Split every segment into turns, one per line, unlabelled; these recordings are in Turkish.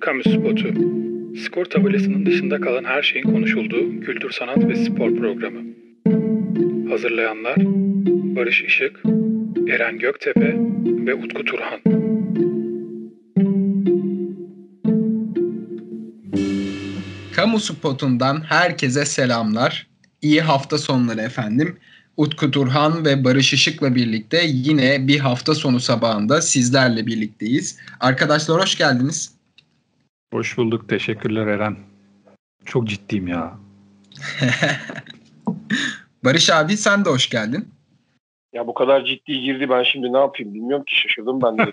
Kamu Spotu. Skor tabelasının dışında kalan her şeyin konuşulduğu kültür, sanat ve spor programı. Hazırlayanlar Barış Işık, Eren Göktepe ve Utku Turhan.
Kamu Spotu'ndan herkese selamlar. İyi hafta sonları efendim. Utku Turhan ve Barış Işık'la birlikte yine bir hafta sonu sabahında sizlerle birlikteyiz. Arkadaşlar hoş geldiniz.
Hoş bulduk. Teşekkürler Eren. Çok ciddiyim ya.
Barış abi sen de hoş geldin.
Ya bu kadar ciddi girdi ben şimdi ne yapayım bilmiyorum ki şaşırdım ben de.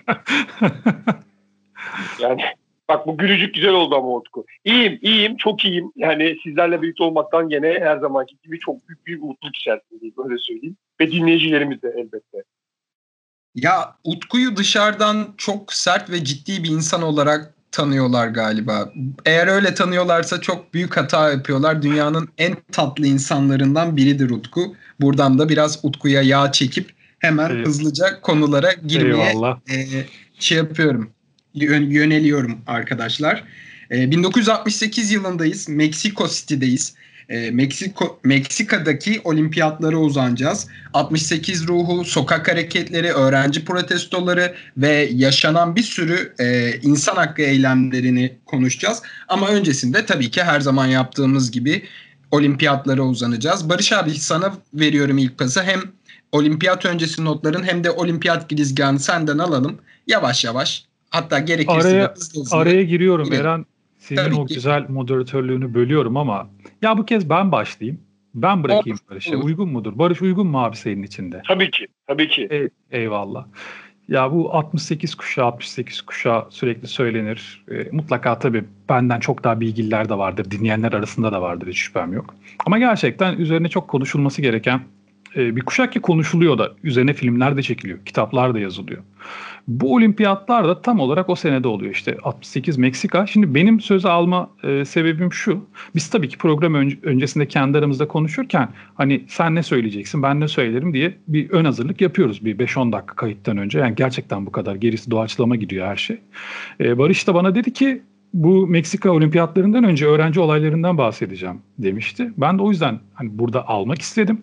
yani bak bu gülücük güzel oldu ama Utku. İyiyim, iyiyim, çok iyiyim. Yani sizlerle birlikte olmaktan gene her zamanki gibi çok büyük bir mutluluk içerisindeyim öyle söyleyeyim. Ve dinleyicilerimiz de elbette.
Ya Utku'yu dışarıdan çok sert ve ciddi bir insan olarak tanıyorlar galiba. Eğer öyle tanıyorlarsa çok büyük hata yapıyorlar. Dünyanın en tatlı insanlarından biridir Utku. Buradan da biraz Utku'ya yağ çekip hemen
Evet.
hızlıca konulara girmeye
Eyvallah.
e, şey yapıyorum. Yön- yöneliyorum arkadaşlar. E, 1968 yılındayız. Meksiko City'deyiz. E, Meksiko Meksika'daki olimpiyatlara uzanacağız. 68 ruhu, sokak hareketleri, öğrenci protestoları ve yaşanan bir sürü e, insan hakkı eylemlerini konuşacağız. Ama öncesinde tabii ki her zaman yaptığımız gibi olimpiyatlara uzanacağız. Barış abi sana veriyorum ilk pası. Hem olimpiyat öncesi notların hem de olimpiyat girizgahını senden alalım. Yavaş yavaş hatta gerekirse
Araya-
hızlı hızlı.
Araya giriyorum
Gidelim.
Eren. Senin
Tabii
o
ki.
güzel moderatörlüğünü bölüyorum ama ya bu kez ben başlayayım. Ben bırakayım Barış'a. Uygun mudur? Barış uygun mu abi senin içinde?
Tabii ki, tabii ki.
E, eyvallah. Ya bu 68 kuşağı, 68 kuşağı sürekli söylenir. E, mutlaka tabii benden çok daha bilgililer de vardır. Dinleyenler arasında da vardır hiç şüphem yok. Ama gerçekten üzerine çok konuşulması gereken e, bir kuşak ki konuşuluyor da. Üzerine filmler de çekiliyor, kitaplar da yazılıyor. Bu olimpiyatlar da tam olarak o senede oluyor işte 68 Meksika. Şimdi benim söze alma e, sebebim şu. Biz tabii ki program ön- öncesinde kendi aramızda konuşurken hani sen ne söyleyeceksin ben ne söylerim diye bir ön hazırlık yapıyoruz bir 5-10 dakika kayıttan önce. Yani gerçekten bu kadar gerisi doğaçlama gidiyor her şey. E, Barış da bana dedi ki bu Meksika olimpiyatlarından önce öğrenci olaylarından bahsedeceğim demişti. Ben de o yüzden hani burada almak istedim.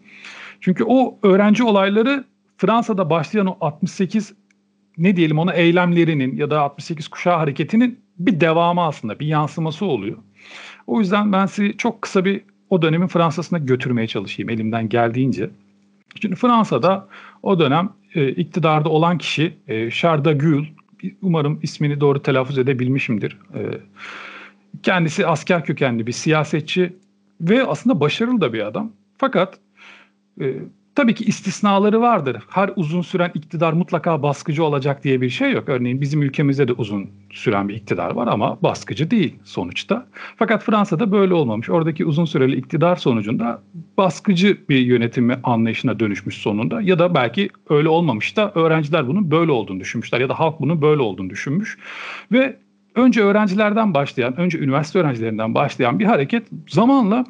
Çünkü o öğrenci olayları Fransa'da başlayan o 68 ne diyelim ona eylemlerinin ya da 68 kuşağı hareketinin bir devamı aslında bir yansıması oluyor. O yüzden ben sizi çok kısa bir o dönemin Fransa'sına götürmeye çalışayım elimden geldiğince. Şimdi Fransa'da o dönem e, iktidarda olan kişi e, Charles de Gaulle, umarım ismini doğru telaffuz edebilmişimdir. E, kendisi asker kökenli bir siyasetçi ve aslında başarılı da bir adam. Fakat e, tabii ki istisnaları vardır. Her uzun süren iktidar mutlaka baskıcı olacak diye bir şey yok. Örneğin bizim ülkemizde de uzun süren bir iktidar var ama baskıcı değil sonuçta. Fakat Fransa'da böyle olmamış. Oradaki uzun süreli iktidar sonucunda baskıcı bir yönetimi anlayışına dönüşmüş sonunda. Ya da belki öyle olmamış da öğrenciler bunun böyle olduğunu düşünmüşler ya da halk bunun böyle olduğunu düşünmüş. Ve önce öğrencilerden başlayan, önce üniversite öğrencilerinden başlayan bir hareket zamanla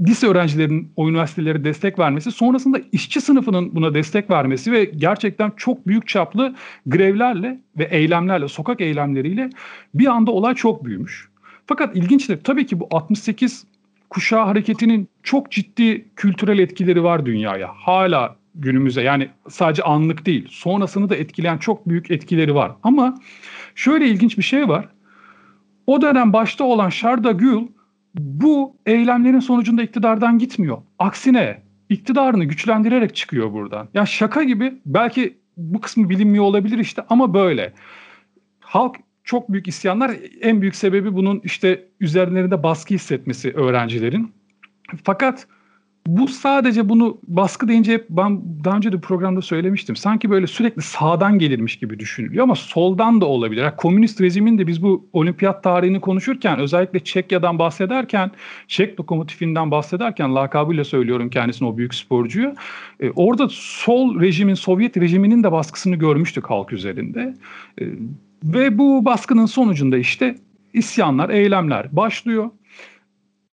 lise öğrencilerinin o üniversitelere destek vermesi, sonrasında işçi sınıfının buna destek vermesi ve gerçekten çok büyük çaplı grevlerle ve eylemlerle, sokak eylemleriyle bir anda olay çok büyümüş. Fakat ilginçtir tabii ki bu 68 kuşağı hareketinin çok ciddi kültürel etkileri var dünyaya. Hala günümüze yani sadece anlık değil, sonrasını da etkileyen çok büyük etkileri var. Ama şöyle ilginç bir şey var. O dönem başta olan de Gaulle bu eylemlerin sonucunda iktidardan gitmiyor. Aksine iktidarını güçlendirerek çıkıyor buradan. Ya şaka gibi belki bu kısmı bilinmiyor olabilir işte ama böyle. Halk çok büyük isyanlar en büyük sebebi bunun işte üzerlerinde baskı hissetmesi öğrencilerin. Fakat bu sadece bunu baskı deyince hep ben daha önce de programda söylemiştim. Sanki böyle sürekli sağdan gelirmiş gibi düşünülüyor ama soldan da olabilir. Yani komünist rejimin de biz bu olimpiyat tarihini konuşurken özellikle Çekya'dan bahsederken, Çek lokomotifinden bahsederken lakabıyla söylüyorum kendisine o büyük sporcuyu. E, orada sol rejimin, Sovyet rejiminin de baskısını görmüştük halk üzerinde. E, ve bu baskının sonucunda işte isyanlar, eylemler başlıyor.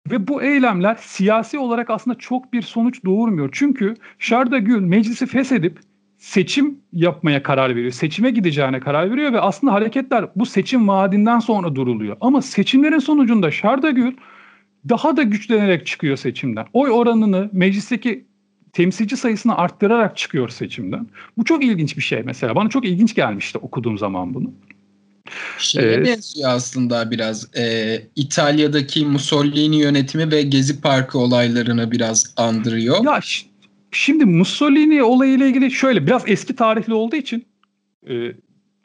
Ve bu eylemler siyasi olarak aslında çok bir sonuç doğurmuyor. Çünkü de Gaulle meclisi feshedip seçim yapmaya karar veriyor. Seçime gideceğine karar veriyor ve aslında hareketler bu seçim vaadinden sonra duruluyor. Ama seçimlerin sonucunda Şardagül daha da güçlenerek çıkıyor seçimden. Oy oranını meclisteki temsilci sayısını arttırarak çıkıyor seçimden. Bu çok ilginç bir şey mesela. Bana çok ilginç gelmişti okuduğum zaman bunu.
Şeye ee, benziyor aslında biraz. E, İtalya'daki Mussolini yönetimi ve Gezi Parkı olaylarını biraz andırıyor.
Ya şimdi Mussolini olayıyla ilgili şöyle biraz eski tarihli olduğu için e,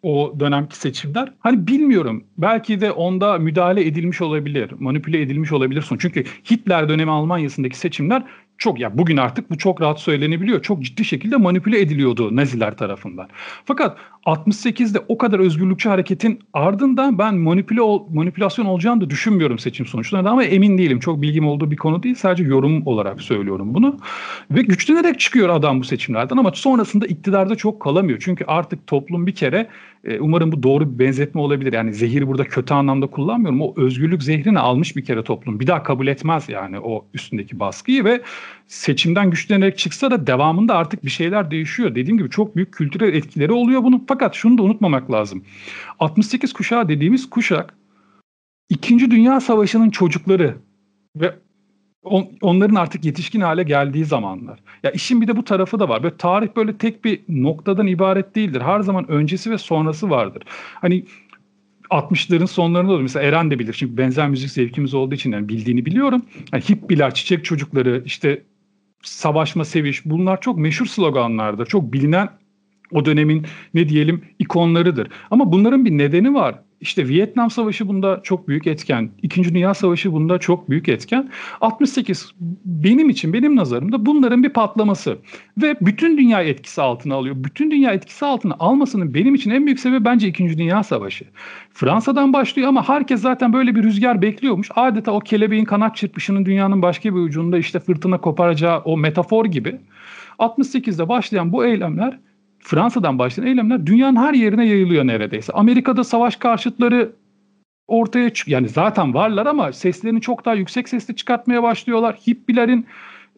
o dönemki seçimler. Hani bilmiyorum. Belki de onda müdahale edilmiş olabilir, manipüle edilmiş olabilir. Çünkü Hitler dönemi Almanya'sındaki seçimler çok ya bugün artık bu çok rahat söylenebiliyor. Çok ciddi şekilde manipüle ediliyordu Naziler tarafından. Fakat 68'de o kadar özgürlükçü hareketin ardından ben manipüle ol, manipülasyon olacağını da düşünmüyorum seçim sonuçlarında ama emin değilim. Çok bilgim olduğu bir konu değil. Sadece yorum olarak söylüyorum bunu. Ve güçlenerek çıkıyor adam bu seçimlerden ama sonrasında iktidarda çok kalamıyor. Çünkü artık toplum bir kere e, umarım bu doğru bir benzetme olabilir. Yani zehir burada kötü anlamda kullanmıyorum. O özgürlük zehrini almış bir kere toplum. Bir daha kabul etmez yani o üstündeki baskıyı ve seçimden güçlenerek çıksa da devamında artık bir şeyler değişiyor. Dediğim gibi çok büyük kültürel etkileri oluyor bunun. Fakat şunu da unutmamak lazım. 68 kuşağı dediğimiz kuşak İkinci Dünya Savaşı'nın çocukları ve on, onların artık yetişkin hale geldiği zamanlar. Ya işin bir de bu tarafı da var. Böyle tarih böyle tek bir noktadan ibaret değildir. Her zaman öncesi ve sonrası vardır. Hani 60'ların sonlarında da mesela Eren de bilir. Çünkü benzer müzik zevkimiz olduğu için yani bildiğini biliyorum. Yani hippiler, çiçek çocukları, işte savaşma, seviş bunlar çok meşhur sloganlardır. Çok bilinen o dönemin ne diyelim ikonlarıdır. Ama bunların bir nedeni var. İşte Vietnam Savaşı bunda çok büyük etken. İkinci Dünya Savaşı bunda çok büyük etken. 68 benim için, benim nazarımda bunların bir patlaması. Ve bütün dünya etkisi altına alıyor. Bütün dünya etkisi altına almasının benim için en büyük sebebi bence İkinci Dünya Savaşı. Fransa'dan başlıyor ama herkes zaten böyle bir rüzgar bekliyormuş. Adeta o kelebeğin kanat çırpışının dünyanın başka bir ucunda işte fırtına koparacağı o metafor gibi. 68'de başlayan bu eylemler Fransa'dan başlayan eylemler dünyanın her yerine yayılıyor neredeyse. Amerika'da savaş karşıtları ortaya çık yani zaten varlar ama seslerini çok daha yüksek sesle çıkartmaya başlıyorlar. Hippilerin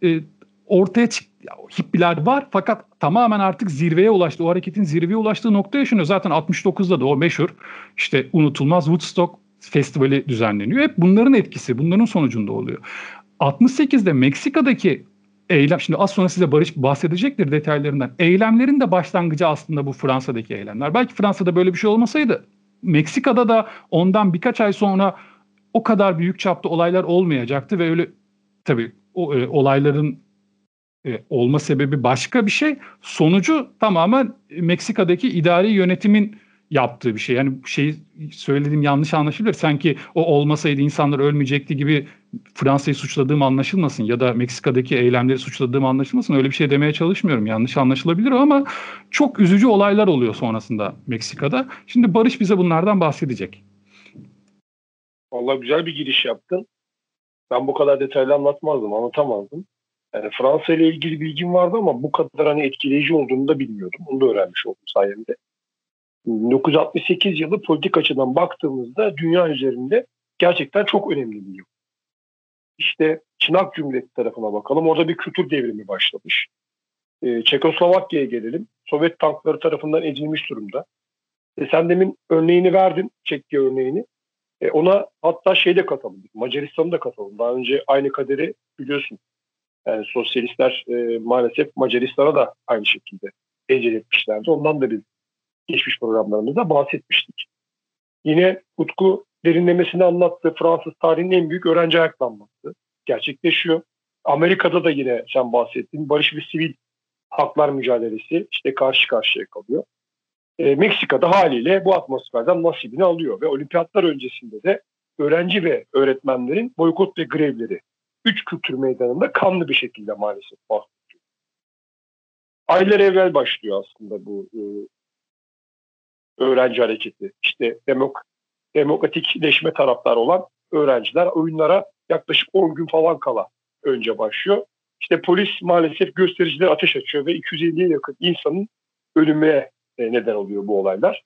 e, ortaya çık hippiler var fakat tamamen artık zirveye ulaştı. O hareketin zirveye ulaştığı nokta yaşanıyor. Zaten 69'da da o meşhur işte unutulmaz Woodstock festivali düzenleniyor. Hep bunların etkisi, bunların sonucunda oluyor. 68'de Meksika'daki eylem şimdi az sonra size Barış bahsedecektir detaylarından. Eylemlerin de başlangıcı aslında bu Fransa'daki eylemler. Belki Fransa'da böyle bir şey olmasaydı Meksika'da da ondan birkaç ay sonra o kadar büyük çapta olaylar olmayacaktı ve öyle tabii o e, olayların e, olma sebebi başka bir şey. Sonucu tamamen Meksika'daki idari yönetimin yaptığı bir şey. Yani şey söylediğim yanlış anlaşılır. Sanki o olmasaydı insanlar ölmeyecekti gibi Fransa'yı suçladığım anlaşılmasın ya da Meksika'daki eylemleri suçladığım anlaşılmasın. Öyle bir şey demeye çalışmıyorum. Yanlış anlaşılabilir ama çok üzücü olaylar oluyor sonrasında Meksika'da. Şimdi Barış bize bunlardan bahsedecek.
Vallahi güzel bir giriş yaptın. Ben bu kadar detaylı anlatmazdım, anlatamazdım. Yani Fransa ile ilgili bilgim vardı ama bu kadar hani etkileyici olduğunu da bilmiyordum. Onu da öğrenmiş oldum sayemde. 1968 yılı politik açıdan baktığımızda dünya üzerinde gerçekten çok önemli bir yıl. İşte Çınak Cumhuriyeti tarafına bakalım. Orada bir kültür devrimi başlamış. Ee, Çekoslovakya'ya gelelim. Sovyet tankları tarafından ezilmiş durumda. E, sen demin örneğini verdin, Çekya örneğini. E, ona hatta şey de katalım, Macaristan'ı da katalım. Daha önce aynı kaderi biliyorsun. Yani sosyalistler e, maalesef Macaristan'a da aynı şekilde ezil etmişlerdi. Ondan da bir geçmiş programlarımızda bahsetmiştik. Yine Utku derinlemesini anlattı. Fransız tarihinin en büyük öğrenci ayaklanması gerçekleşiyor. Amerika'da da yine sen bahsettin. Barış ve sivil haklar mücadelesi işte karşı karşıya kalıyor. E, Meksika'da haliyle bu atmosferden nasibini alıyor ve olimpiyatlar öncesinde de öğrenci ve öğretmenlerin boykot ve grevleri üç kültür meydanında kanlı bir şekilde maalesef bahsediyor. Aylar evvel başlıyor aslında bu e, öğrenci hareketi. İşte demok demokratikleşme taraftarı olan öğrenciler oyunlara yaklaşık 10 gün falan kala önce başlıyor. İşte polis maalesef göstericiler ateş açıyor ve 250'ye yakın insanın ölümüne e, neden oluyor bu olaylar.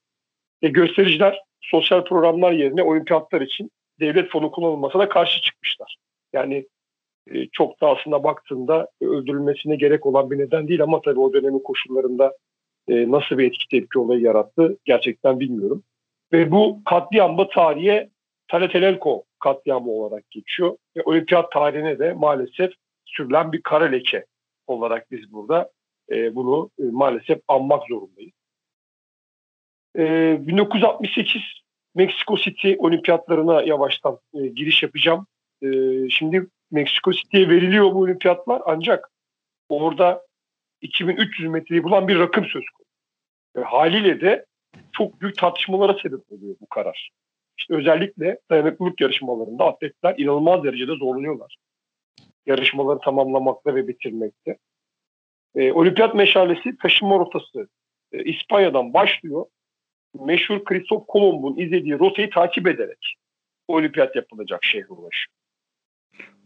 E, göstericiler sosyal programlar yerine olimpiyatlar için devlet fonu kullanılmasına karşı çıkmışlar. Yani e, çok da aslında baktığında öldürülmesine gerek olan bir neden değil ama tabii o dönemin koşullarında e, nasıl bir etki tepki olayı yarattı gerçekten bilmiyorum. Ve bu katliam tarihe Talatelelko katliamı olarak geçiyor. Ve olimpiyat tarihine de maalesef sürülen bir kara leke olarak biz burada e, bunu e, maalesef anmak zorundayız. E, 1968 Meksiko City olimpiyatlarına yavaştan e, giriş yapacağım. E, şimdi Meksiko City'ye veriliyor bu olimpiyatlar ancak orada 2300 metreyi bulan bir rakım söz konusu. E, haliyle de çok büyük tartışmalara sebep oluyor bu karar. İşte özellikle dayanıklılık yarışmalarında atletler inanılmaz derecede zorlanıyorlar. Yarışmaları tamamlamakta ve bitirmekte. E, olimpiyat meşalesi taşıma rotası e, İspanya'dan başlıyor. Meşhur Kristof Kolomb'un izlediği rotayı takip ederek olimpiyat yapılacak şehre ulaşıyor.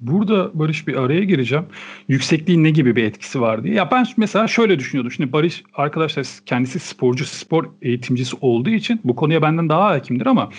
Burada Barış bir araya gireceğim. Yüksekliğin ne gibi bir etkisi var diye. Ya ben mesela şöyle düşünüyordum. Şimdi Barış arkadaşlar kendisi sporcu, spor eğitimcisi olduğu için bu konuya benden daha hakimdir ama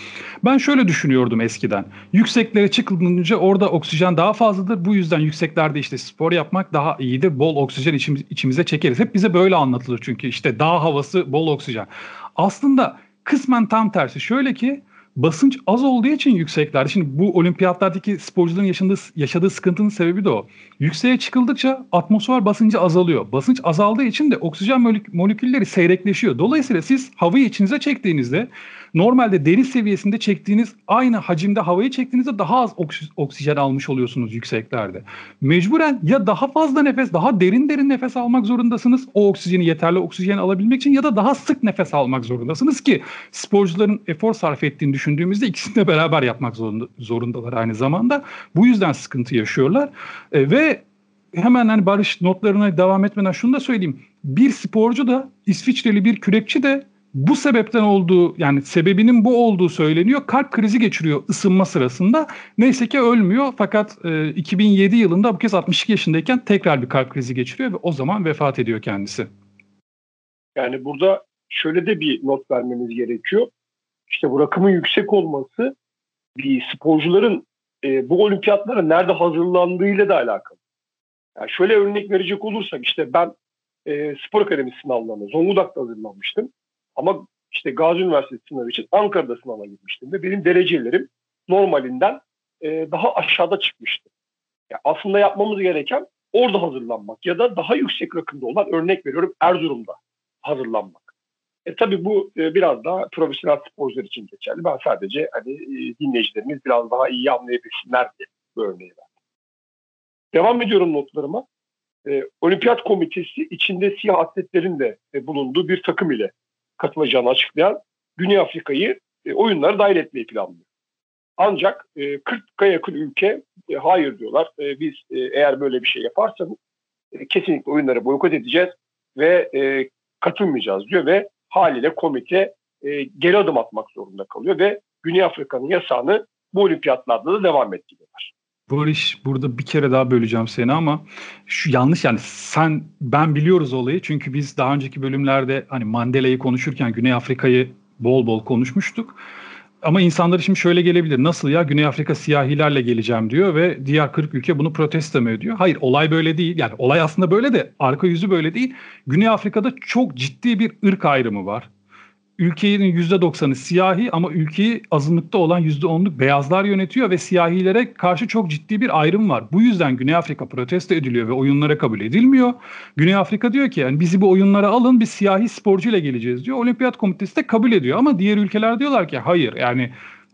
ben şöyle düşünüyordum eskiden. Yükseklere çıkılınca orada oksijen daha fazladır. Bu yüzden yükseklerde işte spor yapmak daha iyidir. Bol oksijen içimiz, içimize çekeriz. Hep bize böyle anlatılır çünkü işte dağ havası, bol oksijen. Aslında kısmen tam tersi. Şöyle ki basınç az olduğu için yükseklerde. Şimdi bu olimpiyatlardaki sporcuların yaşadığı, yaşadığı sıkıntının sebebi de o. Yükseğe çıkıldıkça atmosfer basıncı azalıyor. Basınç azaldığı için de oksijen molekülleri seyrekleşiyor. Dolayısıyla siz havayı içinize çektiğinizde normalde deniz seviyesinde çektiğiniz aynı hacimde havayı çektiğinizde daha az oksijen almış oluyorsunuz yükseklerde. Mecburen ya daha fazla nefes, daha derin derin nefes almak zorundasınız. O oksijeni yeterli oksijen alabilmek için ya da daha sık nefes almak zorundasınız ki sporcuların efor sarf ettiğini düşündüğümüzde ikisini de beraber yapmak zorunda, zorundalar aynı zamanda. Bu yüzden sıkıntı yaşıyorlar. E, ve hemen hani Barış notlarına devam etmeden şunu da söyleyeyim. Bir sporcu da İsviçreli bir kürekçi de bu sebepten olduğu yani sebebinin bu olduğu söyleniyor. Kalp krizi geçiriyor ısınma sırasında. Neyse ki ölmüyor fakat e, 2007 yılında bu kez 62 yaşındayken tekrar bir kalp krizi geçiriyor ve o zaman vefat ediyor kendisi.
Yani burada şöyle de bir not vermemiz gerekiyor. İşte bu rakımın yüksek olması bir sporcuların e, bu olimpiyatlara nerede hazırlandığıyla da alakalı. Yani şöyle örnek verecek olursak işte ben e, spor akademisi sınavlarına Zonguldak'ta hazırlanmıştım. Ama işte Gazi Üniversitesi sınavı için Ankara'da sınava girmiştim ve benim derecelerim normalinden e, daha aşağıda çıkmıştı. Yani aslında yapmamız gereken orada hazırlanmak ya da daha yüksek rakımda olan örnek veriyorum Erzurum'da hazırlanmak. E tabii bu e, biraz daha profesyonel sporcular için geçerli. Ben sadece hani e, dinleyicilerimiz biraz daha iyi anlayabilsinler diye bu örneği verdim. Devam ediyorum notlarıma. E, Olimpiyat Komitesi içinde siyah atletlerin de e, bulunduğu bir takım ile katılacağını açıklayan Güney Afrika'yı e, oyunlara dahil etmeyi planlıyor. Ancak e, 40'a yakın ülke e, hayır diyorlar. E, biz e, eğer böyle bir şey yaparsanız e, kesinlikle oyunları boykot edeceğiz ve e, katılmayacağız diyor ve haliyle komite e, geri adım atmak zorunda kalıyor ve Güney Afrika'nın yasağını bu olimpiyatlarda da devam ettiriyorlar.
Barış burada bir kere daha böleceğim seni ama şu yanlış yani sen ben biliyoruz olayı çünkü biz daha önceki bölümlerde hani Mandela'yı konuşurken Güney Afrika'yı bol bol konuşmuştuk. Ama insanlar şimdi şöyle gelebilir. Nasıl ya Güney Afrika siyahilerle geleceğim diyor ve diğer 40 ülke bunu protesto mu ediyor? Hayır olay böyle değil. Yani olay aslında böyle de arka yüzü böyle değil. Güney Afrika'da çok ciddi bir ırk ayrımı var ülkenin %90'ı siyahi ama ülkeyi azınlıkta olan %10'luk beyazlar yönetiyor ve siyahilere karşı çok ciddi bir ayrım var. Bu yüzden Güney Afrika protesto ediliyor ve oyunlara kabul edilmiyor. Güney Afrika diyor ki yani bizi bu oyunlara alın biz siyahi sporcuyla geleceğiz diyor. Olimpiyat komitesi de kabul ediyor ama diğer ülkeler diyorlar ki hayır yani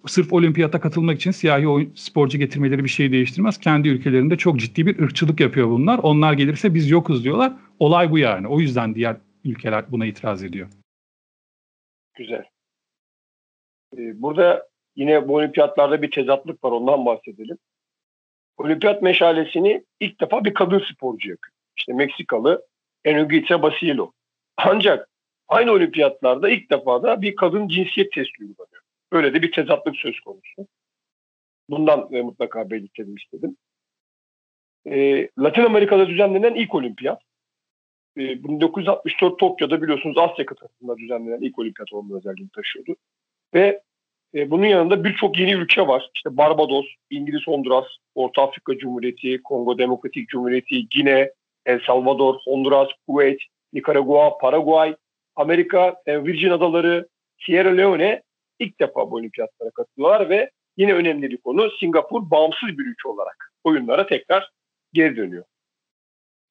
sırf olimpiyata katılmak için siyahi oyun, sporcu getirmeleri bir şey değiştirmez. Kendi ülkelerinde çok ciddi bir ırkçılık yapıyor bunlar. Onlar gelirse biz yokuz diyorlar. Olay bu yani. O yüzden diğer ülkeler buna itiraz ediyor.
Güzel. Ee, burada yine bu olimpiyatlarda bir tezatlık var ondan bahsedelim. Olimpiyat meşalesini ilk defa bir kadın sporcu yakıyor. İşte Meksikalı Enugita Basilo. Ancak aynı olimpiyatlarda ilk defa da bir kadın cinsiyet testi uygulanıyor. Böyle de bir tezatlık söz konusu. Bundan e, mutlaka belirtelim istedim. E, Latin Amerika'da düzenlenen ilk olimpiyat. 1964 ee, Tokyo'da biliyorsunuz Asya kıtasında düzenlenen ilk olimpiyat olma özelliğini taşıyordu. Ve e, bunun yanında birçok yeni ülke var. İşte Barbados, İngiliz Honduras, Orta Afrika Cumhuriyeti, Kongo Demokratik Cumhuriyeti, Gine, El Salvador, Honduras, Kuveyt, Nikaragua, Paraguay, Amerika, e, Virgin Adaları, Sierra Leone ilk defa bu olimpiyatlara katılıyorlar ve yine önemli bir konu Singapur bağımsız bir ülke olarak oyunlara tekrar geri dönüyor.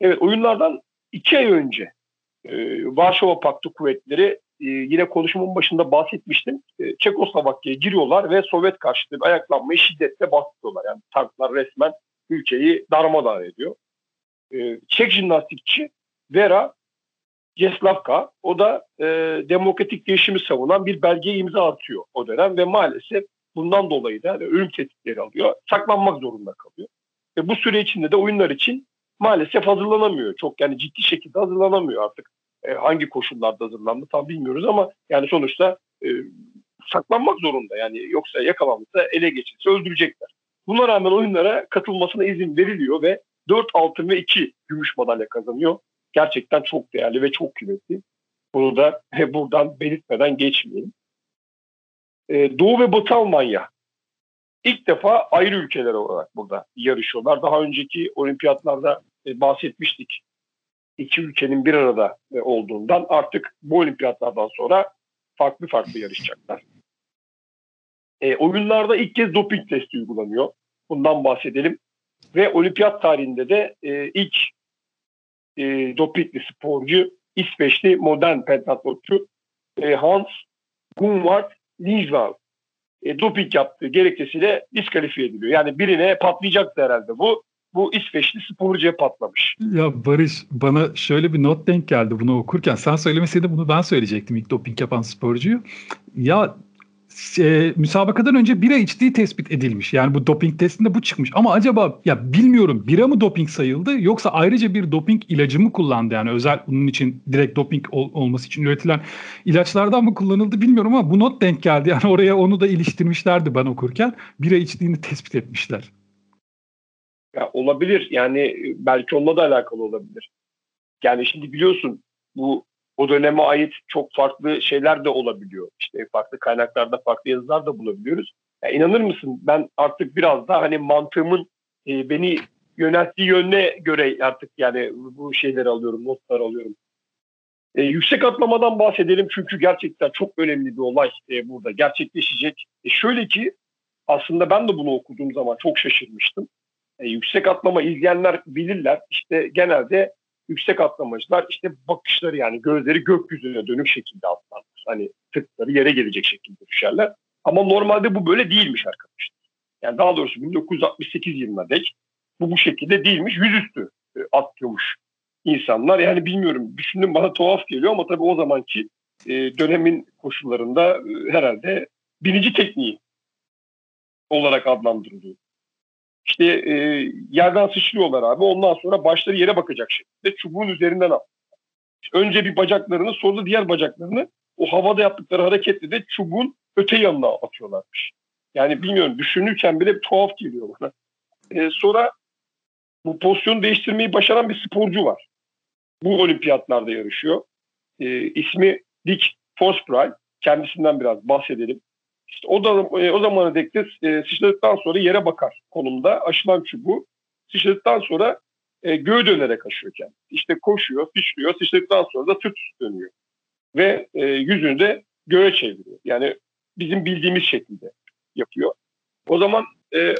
Evet oyunlardan iki ay önce e, Varşova Paktı kuvvetleri e, yine konuşmamın başında bahsetmiştim. E, Çekoslovakya'ya giriyorlar ve Sovyet karşıtı ayaklanmayı şiddetle bastırıyorlar. Yani tanklar resmen ülkeyi darmadağın ediyor. E, Çek jimnastikçi Vera Ceslavka o da e, demokratik değişimi savunan bir belgeye imza atıyor o dönem ve maalesef bundan dolayı da ölüm tehditleri alıyor. Saklanmak zorunda kalıyor. Ve bu süre içinde de oyunlar için maalesef hazırlanamıyor. Çok yani ciddi şekilde hazırlanamıyor artık. E, hangi koşullarda hazırlandı tam bilmiyoruz ama yani sonuçta e, saklanmak zorunda. Yani yoksa yakalanırsa ele geçirse öldürecekler. Buna rağmen oyunlara katılmasına izin veriliyor ve 4 altın ve 2 gümüş madalya kazanıyor. Gerçekten çok değerli ve çok kıymetli. Bunu da buradan belirtmeden geçmeyelim. Ee, Doğu ve Batı Almanya ilk defa ayrı ülkeler olarak burada yarışıyorlar. Daha önceki olimpiyatlarda e, bahsetmiştik. İki ülkenin bir arada e, olduğundan artık bu olimpiyatlardan sonra farklı farklı yarışacaklar. E, oyunlarda ilk kez doping testi uygulanıyor. Bundan bahsedelim. Ve olimpiyat tarihinde de e, ilk e, dopingli sporcu İsveçli modern pentatloncu e, Hans Gunvald Lindvall e, doping yaptığı gerekçesiyle diskalifiye ediliyor. Yani birine patlayacaktı herhalde bu. Bu İsveçli sporcuya patlamış.
Ya Barış bana şöyle bir not denk geldi bunu okurken. Sen söylemeseydin bunu ben söyleyecektim ilk doping yapan sporcuyu. Ya e, müsabakadan önce bira içtiği tespit edilmiş. Yani bu doping testinde bu çıkmış. Ama acaba ya bilmiyorum bira mı doping sayıldı yoksa ayrıca bir doping ilacı mı kullandı? Yani özel bunun için direkt doping ol, olması için üretilen ilaçlardan mı kullanıldı bilmiyorum ama bu not denk geldi. Yani oraya onu da iliştirmişlerdi ben okurken. Bira içtiğini tespit etmişler.
Ya olabilir. Yani belki onunla da alakalı olabilir. Yani şimdi biliyorsun bu o döneme ait çok farklı şeyler de olabiliyor. İşte farklı kaynaklarda farklı yazılar da bulabiliyoruz. Ya inanır mısın ben artık biraz da hani mantığımın e, beni yönelttiği yönüne göre artık yani bu şeyleri alıyorum, notlar alıyorum. E, yüksek atlamadan bahsedelim çünkü gerçekten çok önemli bir olay e, burada gerçekleşecek. E, şöyle ki aslında ben de bunu okuduğum zaman çok şaşırmıştım. E, yüksek atlama izleyenler bilirler. İşte genelde yüksek atlamacılar işte bakışları yani gözleri gökyüzüne dönük şekilde atlarlar. Hani tıkları yere gelecek şekilde düşerler. Ama normalde bu böyle değilmiş arkadaşlar. Yani daha doğrusu 1968 yılına dek bu bu şekilde değilmiş. Yüzüstü e, atlıyormuş insanlar. Yani bilmiyorum düşündüm bana tuhaf geliyor ama tabii o zamanki e, dönemin koşullarında e, herhalde binici tekniği olarak adlandırılıyor. İşte e, yerden sıçrıyorlar abi. Ondan sonra başları yere bakacak şekilde çubuğun üzerinden al. Önce bir bacaklarını sonra diğer bacaklarını o havada yaptıkları hareketle de çubuğun öte yanına atıyorlarmış. Yani bilmiyorum düşünürken bile tuhaf geliyor bana. E, sonra bu pozisyonu değiştirmeyi başaran bir sporcu var. Bu olimpiyatlarda yarışıyor. E, ismi Dick Forsprey. Kendisinden biraz bahsedelim. İşte o da e, o zamana dek de e, sıçradıktan sonra yere bakar konumda aşılan çubuğu. Sıçradıktan sonra e, göğe dönerek aşıyor kendisi. İşte koşuyor, sıçrıyor, sıçradıktan sonra da sırt dönüyor. Ve e, yüzünü de göğe çeviriyor. Yani bizim bildiğimiz şekilde yapıyor. O zaman e,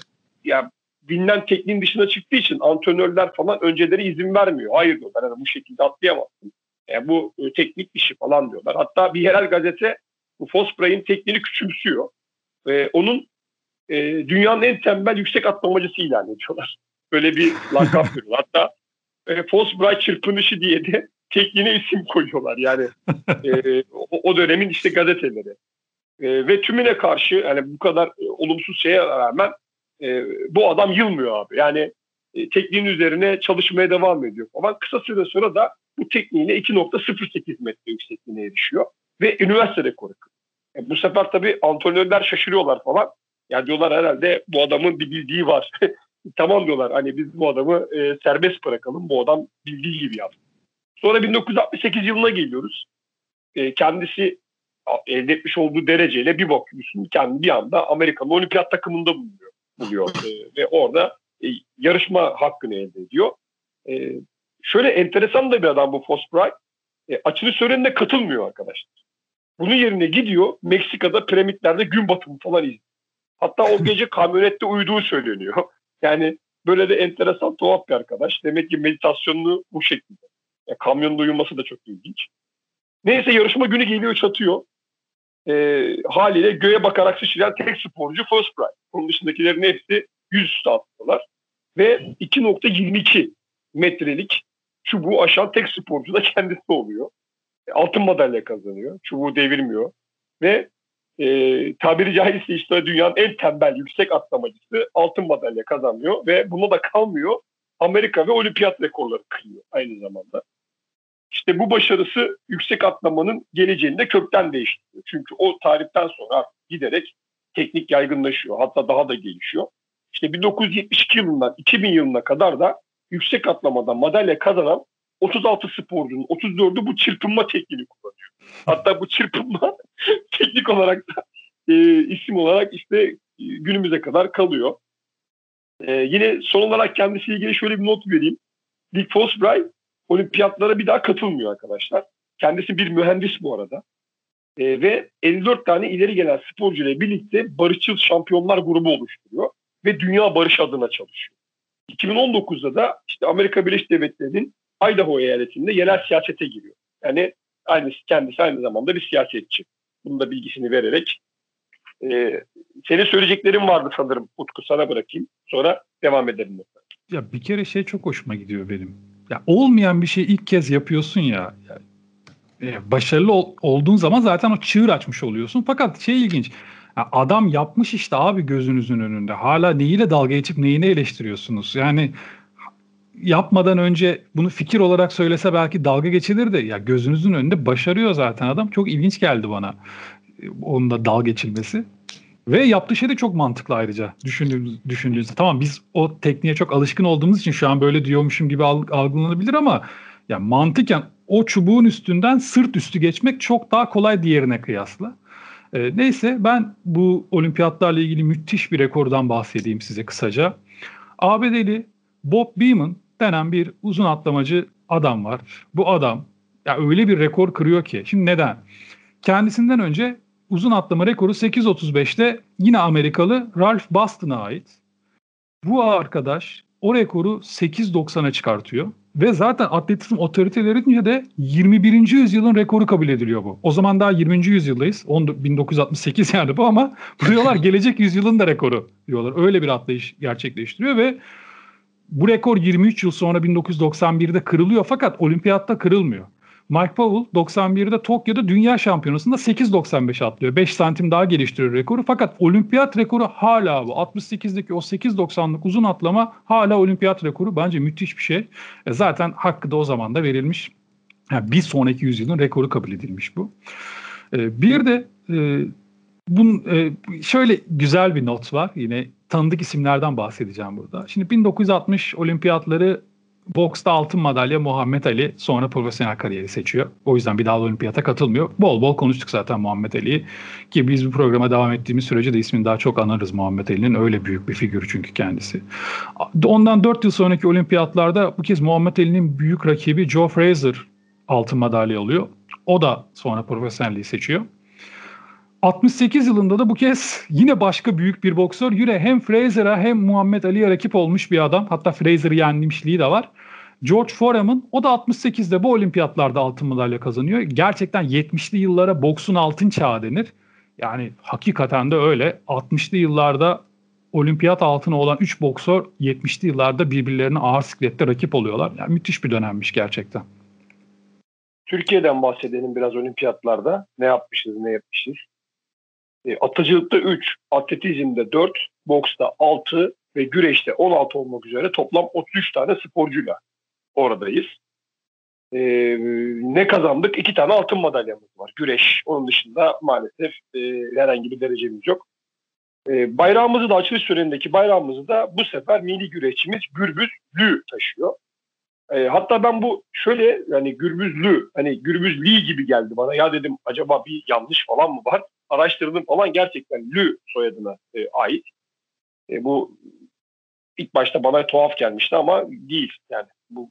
ya bilinen tekniğin dışına çıktığı için antrenörler falan önceleri izin vermiyor. Hayır diyorlar yani bu şekilde atlayamazsın. Yani bu e, teknik işi falan diyorlar. Hatta bir yerel gazete bu Fosbray'ın tekniğini küçümsüyor. E, onun e, dünyanın en tembel yüksek atlamacısı ilan ediyorlar. Böyle bir lakap veriyorlar. Hatta e, Fosbray çırpınışı diye de tekniğine isim koyuyorlar. Yani e, o, o dönemin işte gazeteleri. E, ve tümüne karşı yani bu kadar e, olumsuz şeye rağmen e, bu adam yılmıyor abi. Yani e, tekniğin üzerine çalışmaya devam ediyor. Ama kısa süre sonra da bu tekniğine 2.08 metre yüksekliğine erişiyor ve üniversite rekoru. E, bu sefer tabii antrenörler şaşırıyorlar falan. Ya diyorlar herhalde bu adamın bir bildiği var. tamam diyorlar hani biz bu adamı e, serbest bırakalım. Bu adam bildiği gibi yaptı. Sonra 1968 yılına geliyoruz. E, kendisi elde etmiş olduğu dereceyle bir bakıyorsun kendi bir anda Amerikan olimpiyat takımında buluyor. buluyor. e, ve orada e, yarışma hakkını elde ediyor. E, şöyle enteresan da bir adam bu Fosbright. E, açılış törenine katılmıyor arkadaşlar. Bunun yerine gidiyor Meksika'da piramitlerde gün batımı falan izliyor. Hatta o gece kamyonette uyuduğu söyleniyor. Yani böyle de enteresan tuhaf bir arkadaş. Demek ki meditasyonunu bu şekilde. Yani kamyonda uyuması da çok ilginç. Neyse yarışma günü geliyor çatıyor. E, haliyle göğe bakarak sıçrayan tek sporcu First Prize. Onun dışındakilerin hepsi yüzüstü atlıyorlar. Ve 2.22 metrelik çubuğu aşan tek sporcu da kendisi oluyor. Altın madalya kazanıyor. Çubuğu devirmiyor. Ve e, tabiri caizse işte dünyanın en tembel yüksek atlamacısı altın madalya kazanıyor. Ve buna da kalmıyor. Amerika ve olimpiyat rekorları kıyıyor aynı zamanda. İşte bu başarısı yüksek atlamanın geleceğini de kökten değiştiriyor. Çünkü o tarihten sonra giderek teknik yaygınlaşıyor. Hatta daha da gelişiyor. İşte 1972 yılından 2000 yılına kadar da yüksek atlamada madalya kazanan 36 sporcunun 34'ü bu çırpınma tekniğini kullanıyor. Hatta bu çırpınma teknik olarak da e, isim olarak işte e, günümüze kadar kalıyor. E, yine son olarak kendisiyle ilgili şöyle bir not vereyim. Dick Fosbury olimpiyatlara bir daha katılmıyor arkadaşlar. Kendisi bir mühendis bu arada. E, ve 54 tane ileri gelen sporcu ile birlikte barışçıl şampiyonlar grubu oluşturuyor. Ve dünya barış adına çalışıyor. 2019'da da işte Amerika Birleşik Devletleri'nin Idaho eyaletinde yerel siyasete giriyor. Yani aynı kendisi aynı zamanda bir siyasetçi. Bunun da bilgisini vererek e, senin söyleyeceklerin vardı sanırım Utku sana bırakayım. Sonra devam edelim.
Ya bir kere şey çok hoşuma gidiyor benim. Ya olmayan bir şey ilk kez yapıyorsun ya. ya e, başarılı ol, olduğun zaman zaten o çığır açmış oluyorsun. Fakat şey ilginç. Ya adam yapmış işte abi gözünüzün önünde. Hala neyiyle dalga geçip neyini eleştiriyorsunuz? Yani yapmadan önce bunu fikir olarak söylese belki dalga geçilirdi. Ya gözünüzün önünde başarıyor zaten adam. Çok ilginç geldi bana onun da dalga geçilmesi. Ve yaptığı şey de çok mantıklı ayrıca düşündüğümüz, düşündüğünüzde. Tamam biz o tekniğe çok alışkın olduğumuz için şu an böyle diyormuşum gibi algılanabilir ama ya mantıken o çubuğun üstünden sırt üstü geçmek çok daha kolay diğerine kıyasla. Ee, neyse ben bu olimpiyatlarla ilgili müthiş bir rekordan bahsedeyim size kısaca. ABD'li Bob Beamon denen bir uzun atlamacı adam var. Bu adam ya öyle bir rekor kırıyor ki. Şimdi neden? Kendisinden önce uzun atlama rekoru 8.35'te yine Amerikalı Ralph Boston'a ait. Bu arkadaş o rekoru 8.90'a çıkartıyor. Ve zaten atletizm otoritelerince de 21. yüzyılın rekoru kabul ediliyor bu. O zaman daha 20. yüzyıldayız. 1968 yani bu ama diyorlar gelecek yüzyılın da rekoru diyorlar. Öyle bir atlayış gerçekleştiriyor ve bu rekor 23 yıl sonra 1991'de kırılıyor fakat olimpiyatta kırılmıyor. Mike Powell 91'de Tokyo'da dünya şampiyonasında 8.95 atlıyor. 5 santim daha geliştiriyor rekoru. Fakat olimpiyat rekoru hala bu. 68'deki o 8.90'lık uzun atlama hala olimpiyat rekoru. Bence müthiş bir şey. E zaten hakkı da o zaman da verilmiş. Yani bir sonraki yüzyılın rekoru kabul edilmiş bu. E, bir de e, bun, e, şöyle güzel bir not var. Yine tanıdık isimlerden bahsedeceğim burada. Şimdi 1960 olimpiyatları Boksta altın madalya Muhammed Ali sonra profesyonel kariyeri seçiyor. O yüzden bir daha olimpiyata katılmıyor. Bol bol konuştuk zaten Muhammed Ali'yi. Ki biz bu programa devam ettiğimiz sürece de ismini daha çok anarız Muhammed Ali'nin. Öyle büyük bir figürü çünkü kendisi. Ondan 4 yıl sonraki olimpiyatlarda bu kez Muhammed Ali'nin büyük rakibi Joe Fraser altın madalya alıyor. O da sonra profesyonelliği seçiyor. 68 yılında da bu kez yine başka büyük bir boksör yine hem Fraser'a hem Muhammed Ali'ye rakip olmuş bir adam. Hatta Fraser'ı yenmişliği de var. George Foreman o da 68'de bu olimpiyatlarda altın madalya kazanıyor. Gerçekten 70'li yıllara boksun altın çağı denir. Yani hakikaten de öyle. 60'lı yıllarda olimpiyat altını olan 3 boksör 70'li yıllarda birbirlerine ağır siklette rakip oluyorlar. Yani müthiş bir dönemmiş gerçekten.
Türkiye'den bahsedelim biraz olimpiyatlarda. Ne yapmışız, ne yapmışız. E, atıcılıkta 3, atletizmde 4, boksta 6 ve güreşte 16 olmak üzere toplam 33 tane sporcuyla oradayız. E, ne kazandık? İki tane altın madalyamız var. Güreş. Onun dışında maalesef e, herhangi bir derecemiz yok. E, bayrağımızı da açılış törenindeki bayrağımızı da bu sefer milli güreşçimiz Gürbüz Lü taşıyor. E, hatta ben bu şöyle yani Gürbüzlü hani Gürbüzli gibi geldi bana. Ya dedim acaba bir yanlış falan mı var? Araştırdım falan gerçekten Lü soyadına e, ait. E, bu ilk başta bana tuhaf gelmişti ama değil. Yani bu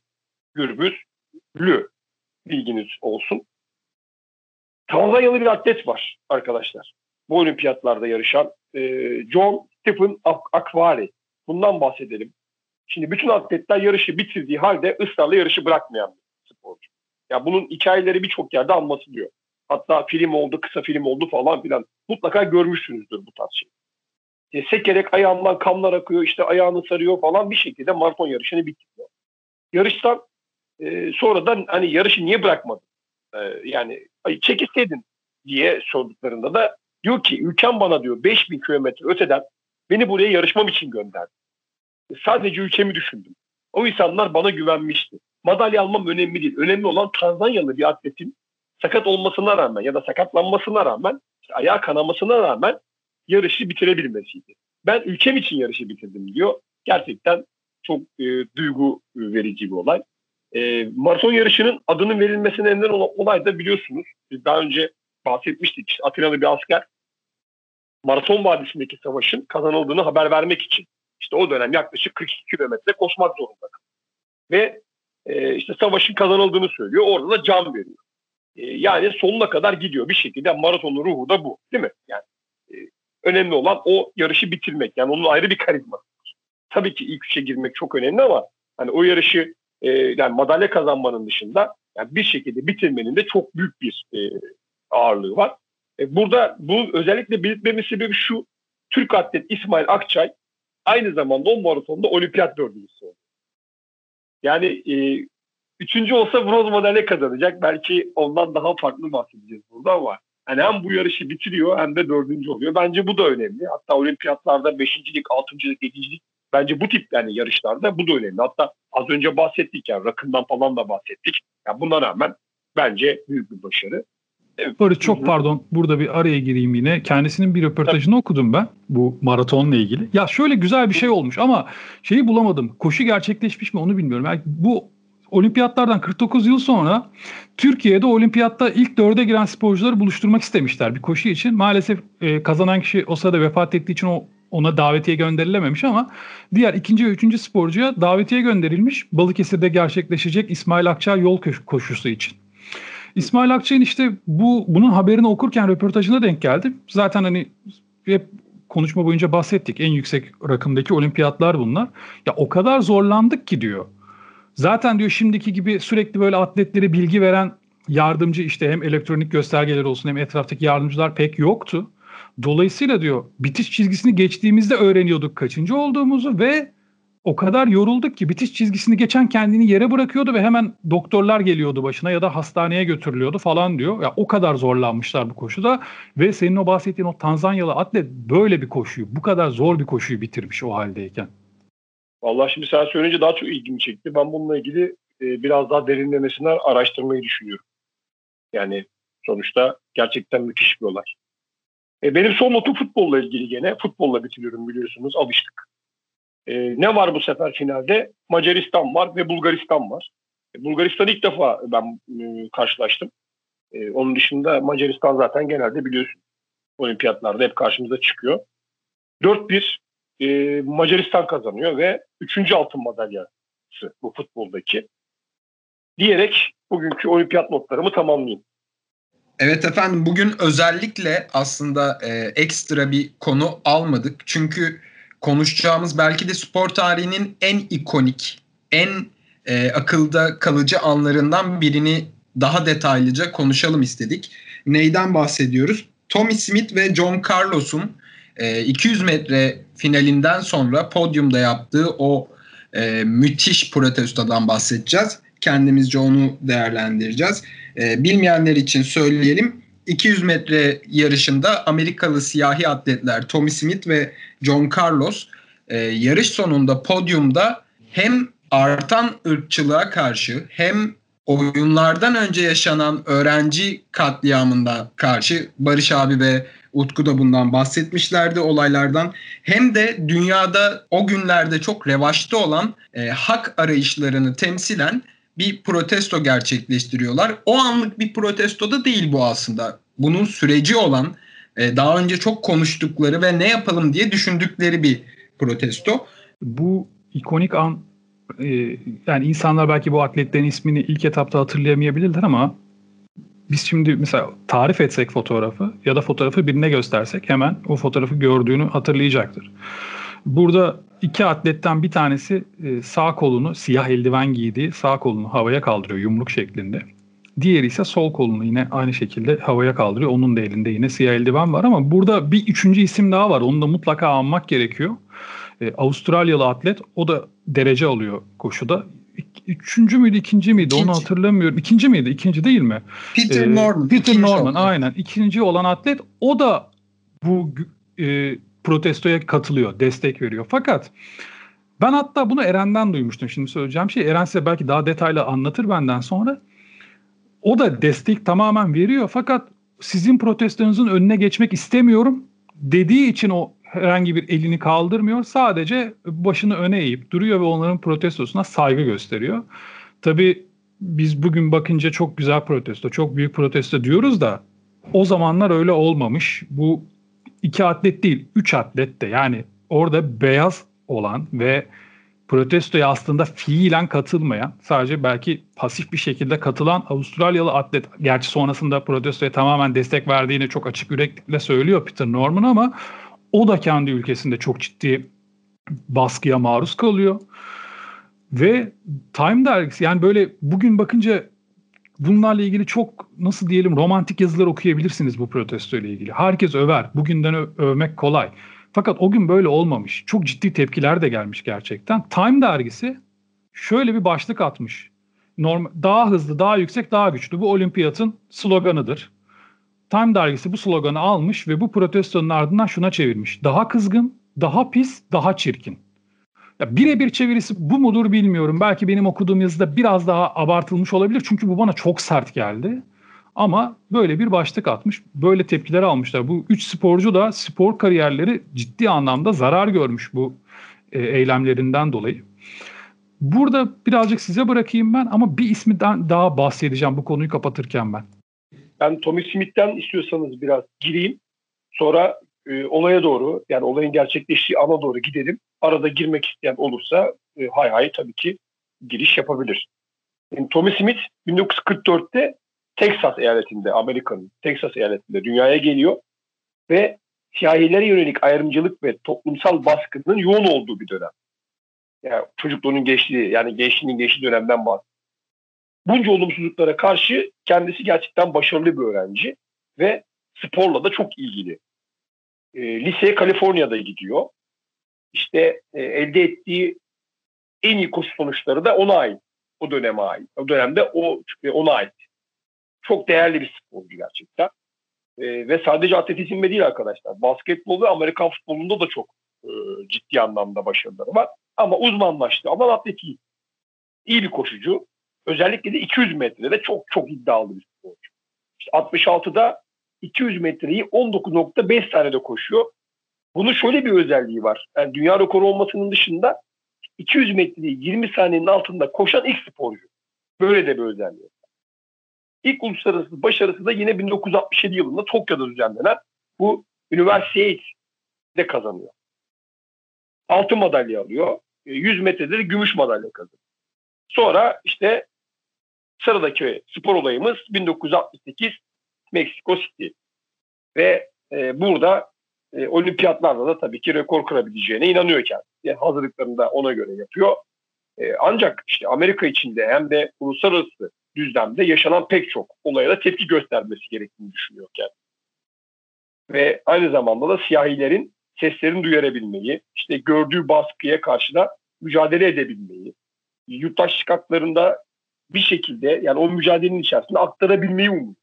Gürbüz Lü. bilginiz olsun. Tanzanyalı bir atlet var arkadaşlar. Bu olimpiyatlarda yarışan e, John Stephen Akvari. Bundan bahsedelim. Şimdi bütün atletler yarışı bitirdiği halde ısrarla yarışı bırakmayan bir sporcu. Ya bunun hikayeleri birçok yerde anlatılıyor. Hatta film oldu, kısa film oldu falan filan. Mutlaka görmüşsünüzdür bu tarz şey. E, sekerek ayağından kanlar akıyor, işte ayağını sarıyor falan bir şekilde maraton yarışını bitiriyor. Yarıştan e, sonradan hani yarışı niye bırakmadın? E, yani çekilseydin diye sorduklarında da diyor ki ülkem bana diyor 5000 kilometre öteden beni buraya yarışmam için gönderdi. Sadece ülkemi düşündüm. O insanlar bana güvenmişti. Madalya almam önemli değil. Önemli olan Tanzanyalı bir atletin sakat olmasına rağmen ya da sakatlanmasına rağmen işte ayağı kanamasına rağmen yarışı bitirebilmesiydi. Ben ülkem için yarışı bitirdim diyor. Gerçekten çok e, duygu verici bir olay. E, maraton yarışının adının verilmesine neden olan olay da biliyorsunuz. Biz daha önce bahsetmiştik. İşte Atinalı bir asker Maraton Vadisi'ndeki savaşın kazanıldığını haber vermek için işte o dönem yaklaşık 42 kilometre koşmak zorunda. Ve e, işte savaşın kazanıldığını söylüyor. Orada da can veriyor. E, yani sonuna kadar gidiyor bir şekilde. Maratonun ruhu da bu değil mi? Yani e, önemli olan o yarışı bitirmek. Yani onun ayrı bir karizması. Tabii ki ilk üçe girmek çok önemli ama hani o yarışı e, yani madalya kazanmanın dışında yani bir şekilde bitirmenin de çok büyük bir e, ağırlığı var. E, burada bu özellikle belirtmemin sebebi şu. Türk atlet İsmail Akçay aynı zamanda o maratonda olimpiyat dördüncüsü oldu. Yani e, üçüncü olsa bronz madalya kazanacak. Belki ondan daha farklı bahsedeceğiz burada ama yani hem bu yarışı bitiriyor hem de dördüncü oluyor. Bence bu da önemli. Hatta olimpiyatlarda beşincilik, altıncılık, yedincilik bence bu tip yani yarışlarda bu da önemli. Hatta az önce bahsettik yani rakımdan falan da bahsettik. Yani buna rağmen bence büyük bir başarı.
Barış çok pardon burada bir araya gireyim yine. Kendisinin bir röportajını okudum ben bu maratonla ilgili. Ya şöyle güzel bir şey olmuş ama şeyi bulamadım. Koşu gerçekleşmiş mi onu bilmiyorum. Yani bu olimpiyatlardan 49 yıl sonra Türkiye'de olimpiyatta ilk dörde giren sporcuları buluşturmak istemişler bir koşu için. Maalesef e, kazanan kişi o sırada vefat ettiği için o ona davetiye gönderilememiş ama diğer ikinci ve üçüncü sporcuya davetiye gönderilmiş. Balıkesir'de gerçekleşecek İsmail Akçay yol koşusu için. İsmail Akçay'ın işte bu bunun haberini okurken röportajına denk geldim. Zaten hani hep konuşma boyunca bahsettik. En yüksek rakımdaki olimpiyatlar bunlar. Ya o kadar zorlandık ki diyor. Zaten diyor şimdiki gibi sürekli böyle atletlere bilgi veren yardımcı işte hem elektronik göstergeler olsun hem etraftaki yardımcılar pek yoktu. Dolayısıyla diyor bitiş çizgisini geçtiğimizde öğreniyorduk kaçıncı olduğumuzu ve o kadar yorulduk ki bitiş çizgisini geçen kendini yere bırakıyordu ve hemen doktorlar geliyordu başına ya da hastaneye götürülüyordu falan diyor. Ya o kadar zorlanmışlar bu koşuda ve senin o bahsettiğin o Tanzanyalı atlet böyle bir koşuyu, bu kadar zor bir koşuyu bitirmiş o haldeyken.
Vallahi şimdi sen söyleyince daha çok ilgimi çekti. Ben bununla ilgili e, biraz daha derinlemesine araştırmayı düşünüyorum. Yani sonuçta gerçekten müthiş bir olay. E, benim son notum futbolla ilgili gene. Futbolla bitiriyorum biliyorsunuz. Alıştık. E, ne var bu sefer finalde? Macaristan var ve Bulgaristan var. E, Bulgaristan ilk defa ben e, karşılaştım. E, onun dışında Macaristan zaten genelde biliyorsun olimpiyatlarda hep karşımıza çıkıyor. 4-1 e, Macaristan kazanıyor ve 3. altın madalyası bu futboldaki. Diyerek bugünkü olimpiyat notlarımı tamamlayayım.
Evet efendim bugün özellikle aslında e, ekstra bir konu almadık. Çünkü konuşacağımız belki de spor tarihinin en ikonik, en e, akılda kalıcı anlarından birini daha detaylıca konuşalım istedik. Neyden bahsediyoruz? Tommy Smith ve John Carlos'un e, 200 metre finalinden sonra podyumda yaptığı o e, müthiş protestodan bahsedeceğiz. Kendimizce onu değerlendireceğiz. E, bilmeyenler için söyleyelim. 200 metre yarışında Amerikalı siyahi atletler Tommy Smith ve John Carlos e, yarış sonunda podyumda hem artan ırkçılığa karşı hem oyunlardan önce yaşanan öğrenci katliamında karşı Barış abi ve Utku da bundan bahsetmişlerdi olaylardan. Hem de dünyada o günlerde çok revaçta olan e, hak arayışlarını temsilen bir protesto gerçekleştiriyorlar. O anlık bir protesto da değil bu aslında. Bunun süreci olan e, daha önce çok konuştukları ve ne yapalım diye düşündükleri bir protesto.
Bu ikonik an e, yani insanlar belki bu atletlerin ismini ilk etapta hatırlayamayabilirler ama biz şimdi mesela tarif etsek fotoğrafı ya da fotoğrafı birine göstersek hemen o fotoğrafı gördüğünü hatırlayacaktır. Burada iki atletten bir tanesi e, sağ kolunu siyah eldiven giydiği sağ kolunu havaya kaldırıyor yumruk şeklinde. Diğeri ise sol kolunu yine aynı şekilde havaya kaldırıyor. Onun da elinde yine siyah eldiven var ama burada bir üçüncü isim daha var. Onu da mutlaka anmak gerekiyor. Ee, Avustralyalı atlet o da derece alıyor koşuda. Üçüncü müydü, ikinci miydi İkinci. onu hatırlamıyorum. İkinci miydi, ikinci değil mi?
Peter ee, Norman.
Peter Norman oldu. aynen. İkinci olan atlet o da bu e, protestoya katılıyor, destek veriyor. Fakat ben hatta bunu Eren'den duymuştum. Şimdi söyleyeceğim şey Eren size belki daha detaylı anlatır benden sonra. O da destek tamamen veriyor fakat sizin protestonuzun önüne geçmek istemiyorum dediği için o herhangi bir elini kaldırmıyor. Sadece başını öne eğip duruyor ve onların protestosuna saygı gösteriyor. Tabii biz bugün bakınca çok güzel protesto, çok büyük protesto diyoruz da o zamanlar öyle olmamış. Bu iki atlet değil, üç atlet de yani orada beyaz olan ve protestoya aslında fiilen katılmayan, sadece belki pasif bir şekilde katılan Avustralyalı atlet, gerçi sonrasında protestoya tamamen destek verdiğini çok açık yüreklikle söylüyor Peter Norman ama o da kendi ülkesinde çok ciddi baskıya maruz kalıyor. Ve Time dergisi yani böyle bugün bakınca bunlarla ilgili çok nasıl diyelim romantik yazılar okuyabilirsiniz bu protesto ile ilgili. Herkes över. Bugünden övmek kolay. Fakat o gün böyle olmamış. Çok ciddi tepkiler de gelmiş gerçekten. Time dergisi şöyle bir başlık atmış. Norm daha hızlı, daha yüksek, daha güçlü. Bu olimpiyatın sloganıdır. Time dergisi bu sloganı almış ve bu protestonun ardından şuna çevirmiş. Daha kızgın, daha pis, daha çirkin. Birebir çevirisi bu mudur bilmiyorum. Belki benim okuduğum yazıda biraz daha abartılmış olabilir. Çünkü bu bana çok sert geldi. Ama böyle bir başlık atmış. Böyle tepkiler almışlar. Bu üç sporcu da spor kariyerleri ciddi anlamda zarar görmüş bu e, eylemlerinden dolayı. Burada birazcık size bırakayım ben ama bir isminden daha bahsedeceğim bu konuyu kapatırken ben.
Ben Tommy Smith'ten istiyorsanız biraz gireyim. Sonra e, olaya doğru yani olayın gerçekleştiği ana doğru gidelim. Arada girmek isteyen olursa e, hay hay tabii ki giriş yapabilir. Yani Tommy Smith 1944'te Texas eyaletinde, Amerika'nın Texas eyaletinde dünyaya geliyor ve siyahilere yönelik ayrımcılık ve toplumsal baskının yoğun olduğu bir dönem. Yani çocukluğunun geçtiği, yani gençliğinin geçtiği dönemden bahsediyor. Bunca olumsuzluklara karşı kendisi gerçekten başarılı bir öğrenci ve sporla da çok ilgili. E, liseye Kaliforniya'da gidiyor. İşte e, elde ettiği en iyi koşu sonuçları da ona ait. O döneme ait. O dönemde o ona ait çok değerli bir sporcu gerçekten. E, ve sadece atletizmde değil arkadaşlar. Basketbol ve Amerikan futbolunda da çok e, ciddi anlamda başarıları var. Ama uzmanlaştı. Ama atletiği iyi bir koşucu. Özellikle de 200 metrede çok çok iddialı bir sporcu. İşte 66'da 200 metreyi 19.5 saniyede koşuyor. Bunun şöyle bir özelliği var. Yani dünya rekoru olmasının dışında 200 metreyi 20 saniyenin altında koşan ilk sporcu. Böyle de bir özelliği. İlk uluslararası başarısı da yine 1967 yılında Tokyo'da düzenlenen bu üniversiteye de kazanıyor. Altın madalya alıyor. 100 e, metrede de gümüş madalya kazanıyor. Sonra işte sıradaki spor olayımız 1968 Meksiko City. Ve e, burada e, olimpiyatlarda da tabii ki rekor kırabileceğine inanıyor kendisi. Yani hazırlıklarını da ona göre yapıyor. E, ancak işte Amerika içinde hem de uluslararası düzlemde yaşanan pek çok olaya da tepki göstermesi gerektiğini düşünüyor kendisi. Ve aynı zamanda da siyahilerin seslerini duyarabilmeyi, işte gördüğü baskıya karşı da mücadele edebilmeyi, yurttaşlık haklarında bir şekilde yani o mücadelenin içerisinde aktarabilmeyi umuyor.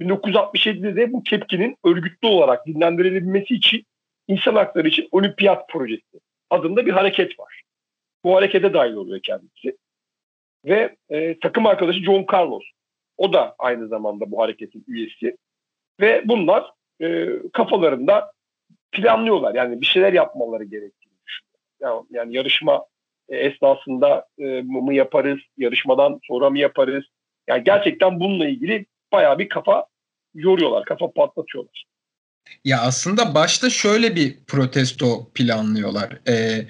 1967'de de bu tepkinin örgütlü olarak dinlendirilebilmesi için insan hakları için olimpiyat projesi adında bir hareket var. Bu harekete dahil oluyor kendisi ve e, takım arkadaşı John Carlos. O da aynı zamanda bu hareketin üyesi. Ve bunlar e, kafalarında planlıyorlar. Yani bir şeyler yapmaları gerektiğini düşünüyor. Yani, yani yarışma e, esnasında e, mı yaparız, yarışmadan sonra mı yaparız? Yani gerçekten bununla ilgili bayağı bir kafa yoruyorlar, kafa patlatıyorlar.
Ya aslında başta şöyle bir protesto planlıyorlar. Ee,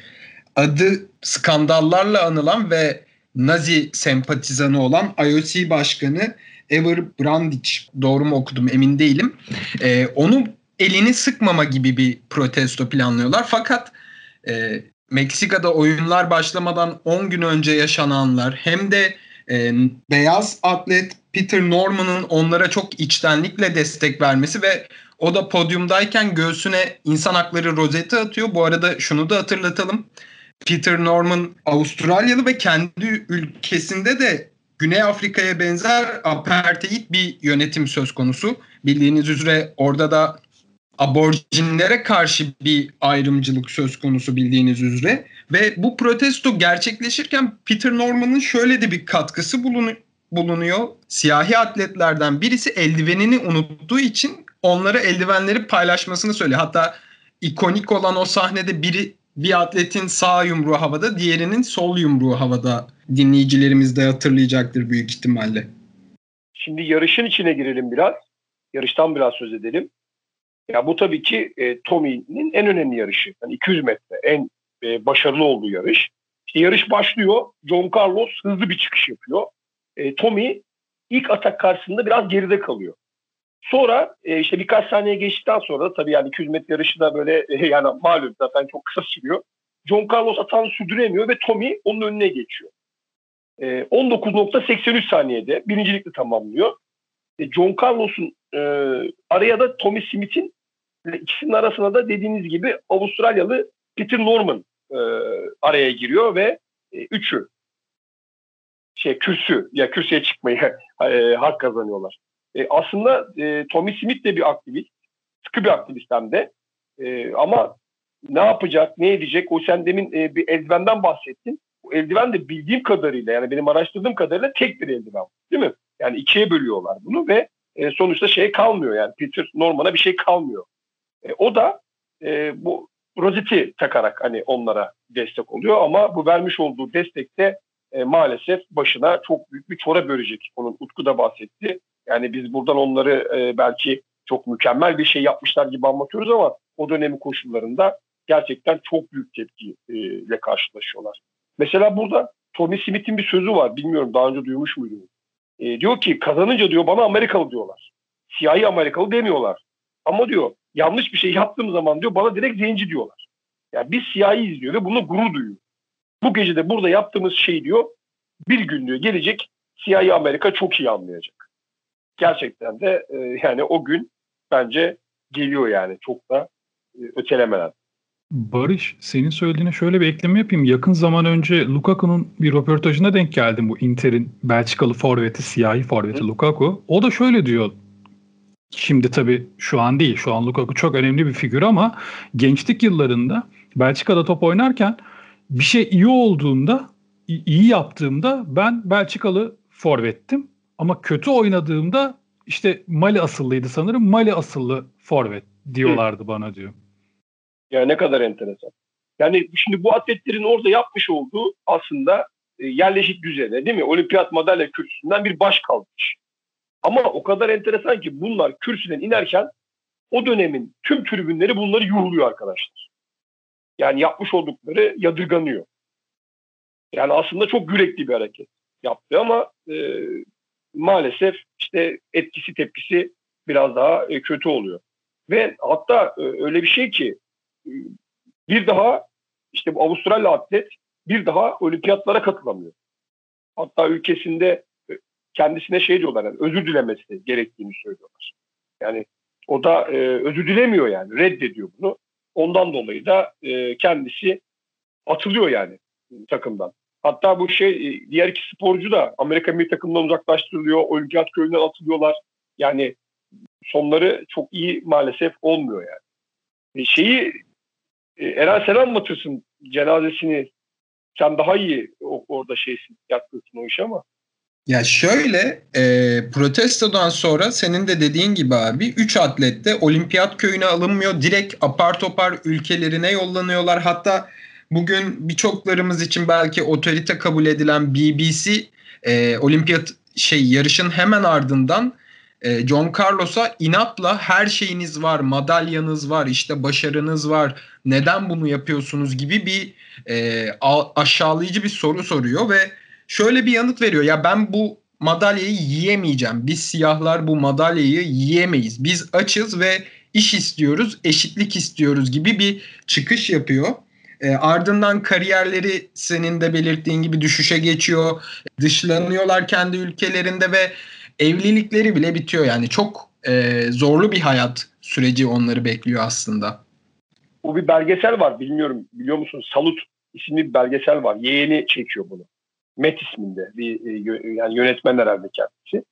adı skandallarla anılan ve Nazi sempatizanı olan IOC Başkanı Ever Brandich doğru mu okudum emin değilim. E, onu elini sıkmama gibi bir protesto planlıyorlar. Fakat e, Meksika'da oyunlar başlamadan 10 gün önce yaşananlar hem de e, beyaz atlet Peter Norman'ın onlara çok içtenlikle destek vermesi ve o da podyumdayken göğsüne insan hakları rozeti atıyor. Bu arada şunu da hatırlatalım. Peter Norman Avustralyalı ve kendi ülkesinde de Güney Afrika'ya benzer apartheid bir yönetim söz konusu. Bildiğiniz üzere orada da aborjinlere karşı bir ayrımcılık söz konusu bildiğiniz üzere. Ve bu protesto gerçekleşirken Peter Norman'ın şöyle de bir katkısı bulunuyor. Siyahi atletlerden birisi eldivenini unuttuğu için onlara eldivenleri paylaşmasını söylüyor. Hatta ikonik olan o sahnede biri bir atletin sağ yumruğu havada, diğerinin sol yumruğu havada dinleyicilerimiz de hatırlayacaktır büyük ihtimalle.
Şimdi yarışın içine girelim biraz. Yarıştan biraz söz edelim. Ya bu tabii ki e, Tommy'nin en önemli yarışı. Yani 200 metre en e, başarılı olduğu yarış. İşte yarış başlıyor. John Carlos hızlı bir çıkış yapıyor. E, Tommy ilk atak karşısında biraz geride kalıyor. Sonra e, işte birkaç saniye geçtikten sonra da tabii yani 200 metre yarışı da böyle e, yani malum zaten çok kısa sürüyor. John Carlos atağını sürdüremiyor ve Tommy onun önüne geçiyor. E, 19.83 saniyede birincilikle tamamlıyor. E, John Carlos'un e, araya da Tommy Smith'in ikisinin arasına da dediğiniz gibi Avustralyalı Peter Norman e, araya giriyor ve e, üçü şey kürsü ya kürsüye çıkmayı e, hak kazanıyorlar. E, aslında e, Tommy Smith de bir aktivist. Sıkı bir aktivist hem de. E, ama ne yapacak, ne edecek? O sen demin e, bir eldivenden bahsettin. O eldiven de bildiğim kadarıyla yani benim araştırdığım kadarıyla tek bir eldiven. Değil mi? Yani ikiye bölüyorlar bunu ve e, sonuçta şey kalmıyor yani Peter Norman'a bir şey kalmıyor. E, o da e, bu rozeti takarak hani onlara destek oluyor ama bu vermiş olduğu destekte e, maalesef başına çok büyük bir çora bölecek. Onun Utku da bahsetti. Yani biz buradan onları e, belki çok mükemmel bir şey yapmışlar gibi anlatıyoruz ama o dönemin koşullarında gerçekten çok büyük tepkiyle karşılaşıyorlar. Mesela burada Tommy Smith'in bir sözü var. Bilmiyorum daha önce duymuş muydunuz? E, diyor ki kazanınca diyor bana Amerikalı diyorlar. Siyahi Amerikalı demiyorlar. Ama diyor yanlış bir şey yaptığım zaman diyor bana direkt zenci diyorlar. Yani biz siyahiyiz diyor ve bunu gurur duyuyor. Bu gece de burada yaptığımız şey diyor bir gün diyor gelecek siyahi Amerika çok iyi anlayacak. Gerçekten de e, yani o gün bence geliyor yani çok da e, ötelemeden.
Barış senin söylediğine şöyle bir ekleme yapayım. Yakın zaman önce Lukaku'nun bir röportajına denk geldim bu Inter'in Belçikalı forveti, siyahi forveti Hı. Lukaku. O da şöyle diyor. Şimdi tabii şu an değil. Şu an Lukaku çok önemli bir figür ama gençlik yıllarında Belçika'da top oynarken bir şey iyi olduğunda, iyi yaptığımda ben Belçikalı forvettim. Ama kötü oynadığımda işte Mali asıllıydı sanırım. Mali asıllı forvet diyorlardı Hı. bana diyor.
Ya ne kadar enteresan. Yani şimdi bu atletlerin orada yapmış olduğu aslında e, yerleşik düzeyde değil mi? Olimpiyat madalya kürsüsünden bir baş kalmış. Ama o kadar enteresan ki bunlar kürsüden inerken o dönemin tüm tribünleri bunları yuhluyor arkadaşlar. Yani yapmış oldukları yadırganıyor. Yani aslında çok yürekli bir hareket yaptı ama e, maalesef işte etkisi tepkisi biraz daha e, kötü oluyor. Ve hatta e, öyle bir şey ki e, bir daha işte bu Avustralya atlet bir daha olimpiyatlara katılamıyor. Hatta ülkesinde kendisine şey diyorlar yani özür dilemesi gerektiğini söylüyorlar. Yani o da e, özür dilemiyor yani reddediyor bunu. Ondan dolayı da e, kendisi atılıyor yani takımdan. Hatta bu şey e, diğer iki sporcu da Amerika milli takımından uzaklaştırılıyor. Olimpiyat köyünden atılıyorlar. Yani sonları çok iyi maalesef olmuyor yani. E şeyi e, Eren sen anlatırsın cenazesini. Sen daha iyi orada şeysin, yaklaşsın o iş ama.
Ya şöyle e, protestodan sonra senin de dediğin gibi abi 3 atlet de olimpiyat köyüne alınmıyor. Direkt apar topar ülkelerine yollanıyorlar. Hatta bugün birçoklarımız için belki otorite kabul edilen BBC e, olimpiyat şey yarışın hemen ardından e, John Carlos'a inatla her şeyiniz var, madalyanız var, işte başarınız var, neden bunu yapıyorsunuz gibi bir e, aşağılayıcı bir soru soruyor ve şöyle bir yanıt veriyor. Ya ben bu madalyayı yiyemeyeceğim. Biz siyahlar bu madalyayı yiyemeyiz. Biz açız ve iş istiyoruz, eşitlik istiyoruz gibi bir çıkış yapıyor. E, ardından kariyerleri senin de belirttiğin gibi düşüşe geçiyor. Dışlanıyorlar kendi ülkelerinde ve evlilikleri bile bitiyor. Yani çok e, zorlu bir hayat süreci onları bekliyor aslında.
Bu bir belgesel var bilmiyorum biliyor musun? Salut isimli bir belgesel var. Yeğeni çekiyor bunu. Met isminde bir e, yani yönetmen herhalde kendisi.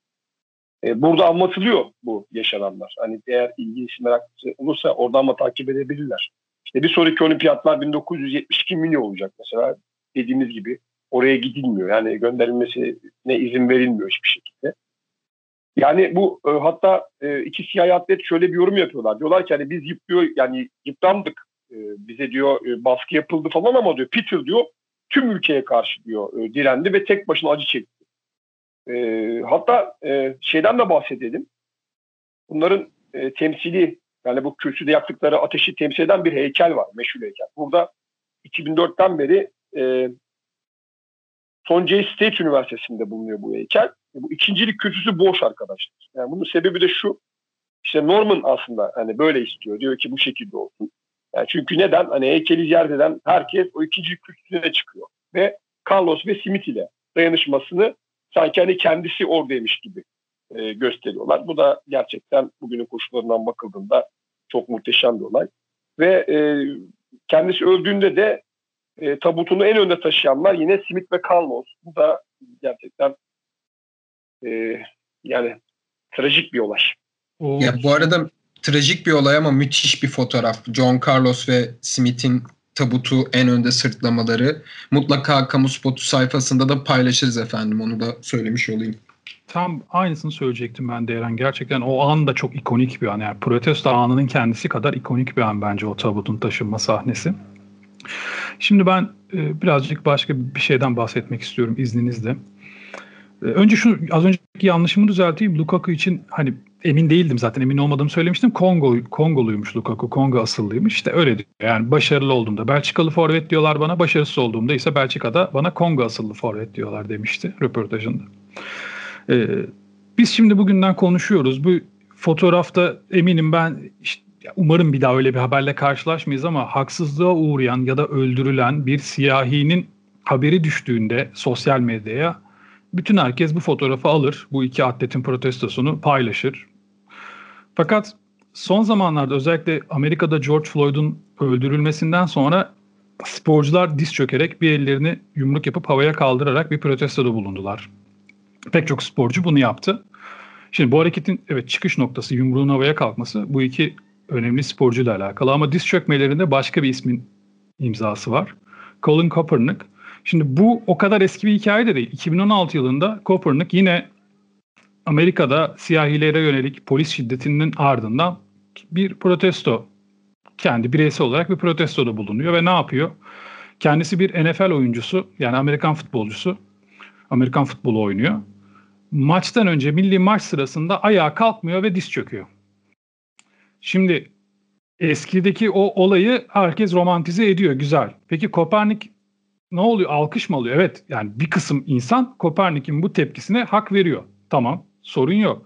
E, burada anlatılıyor bu yaşananlar. Hani eğer ilgisi meraklısı olursa oradan da takip edebilirler. İşte bir sonraki olimpiyatlar 1972 mini olacak mesela dediğimiz gibi oraya gidilmiyor. Yani gönderilmesi ne izin verilmiyor hiçbir şekilde. Yani bu e, hatta e, iki siyah atlet şöyle bir yorum yapıyorlar. Diyorlar ki hani biz yıplıyor yani yıprandık. Bize diyor baskı yapıldı falan ama diyor Peter diyor tüm ülkeye karşı diyor e, direndi ve tek başına acı çekti. E, hatta e, şeyden de bahsedelim. Bunların e, temsili yani bu kürsüde yaktıkları ateşi temsil eden bir heykel var. Meşhur heykel. Burada 2004'ten beri e, Son Jay State Üniversitesi'nde bulunuyor bu heykel. E, bu ikincilik kürsüsü boş arkadaşlar. Yani bunun sebebi de şu. İşte Norman aslında hani böyle istiyor. Diyor ki bu şekilde olsun. Yani çünkü neden? Hani heykeli ziyaret eden herkes o ikinci kürsüsüne çıkıyor. Ve Carlos ve Smith ile dayanışmasını sanki hani kendisi oradaymış gibi e, gösteriyorlar. Bu da gerçekten bugünün koşullarından bakıldığında çok muhteşem bir olay. Ve e, kendisi öldüğünde de e, tabutunu en önde taşıyanlar yine Smith ve Carlos. Bu da gerçekten e, yani trajik bir olay.
Ya bu arada trajik bir olay ama müthiş bir fotoğraf. John Carlos ve Smith'in tabutu en önde sırtlamaları. Mutlaka kamu spotu sayfasında da paylaşırız efendim. Onu da söylemiş olayım.
Tam aynısını söyleyecektim ben de Eren. Gerçekten o an da çok ikonik bir an. Yani protesto anının kendisi kadar ikonik bir an bence o tabutun taşınma sahnesi. Şimdi ben e, birazcık başka bir şeyden bahsetmek istiyorum izninizle. E, önce şu az önceki yanlışımı düzelteyim. Lukaku için hani emin değildim zaten emin olmadığımı söylemiştim. Kongo Kongoluymuş Lukaku. Kongo asıllıymış. İşte öyle diyor. Yani başarılı olduğumda Belçikalı forvet diyorlar bana. Başarısız olduğumda ise Belçika'da bana Kongo asıllı forvet diyorlar demişti röportajında. Ee, biz şimdi bugünden konuşuyoruz. Bu fotoğrafta eminim ben işte umarım bir daha öyle bir haberle karşılaşmayız ama haksızlığa uğrayan ya da öldürülen bir siyahinin haberi düştüğünde sosyal medyaya bütün herkes bu fotoğrafı alır. Bu iki atletin protestosunu paylaşır. Fakat son zamanlarda özellikle Amerika'da George Floyd'un öldürülmesinden sonra sporcular diz çökerek bir ellerini yumruk yapıp havaya kaldırarak bir protestoda bulundular. Pek çok sporcu bunu yaptı. Şimdi bu hareketin evet çıkış noktası yumruğun havaya kalkması bu iki önemli sporcuyla alakalı ama diz çökmelerinde başka bir ismin imzası var. Colin Kaepernick. Şimdi bu o kadar eski bir hikaye de değil. 2016 yılında Kaepernick yine Amerika'da siyahilere yönelik polis şiddetinin ardından bir protesto kendi bireysel olarak bir protestoda bulunuyor ve ne yapıyor? Kendisi bir NFL oyuncusu yani Amerikan futbolcusu. Amerikan futbolu oynuyor. Maçtan önce milli maç sırasında ayağa kalkmıyor ve diz çöküyor. Şimdi eskideki o olayı herkes romantize ediyor. Güzel. Peki Kopernik ne oluyor? Alkış mı alıyor? Evet. Yani bir kısım insan Kopernik'in bu tepkisine hak veriyor. Tamam. Sorun yok.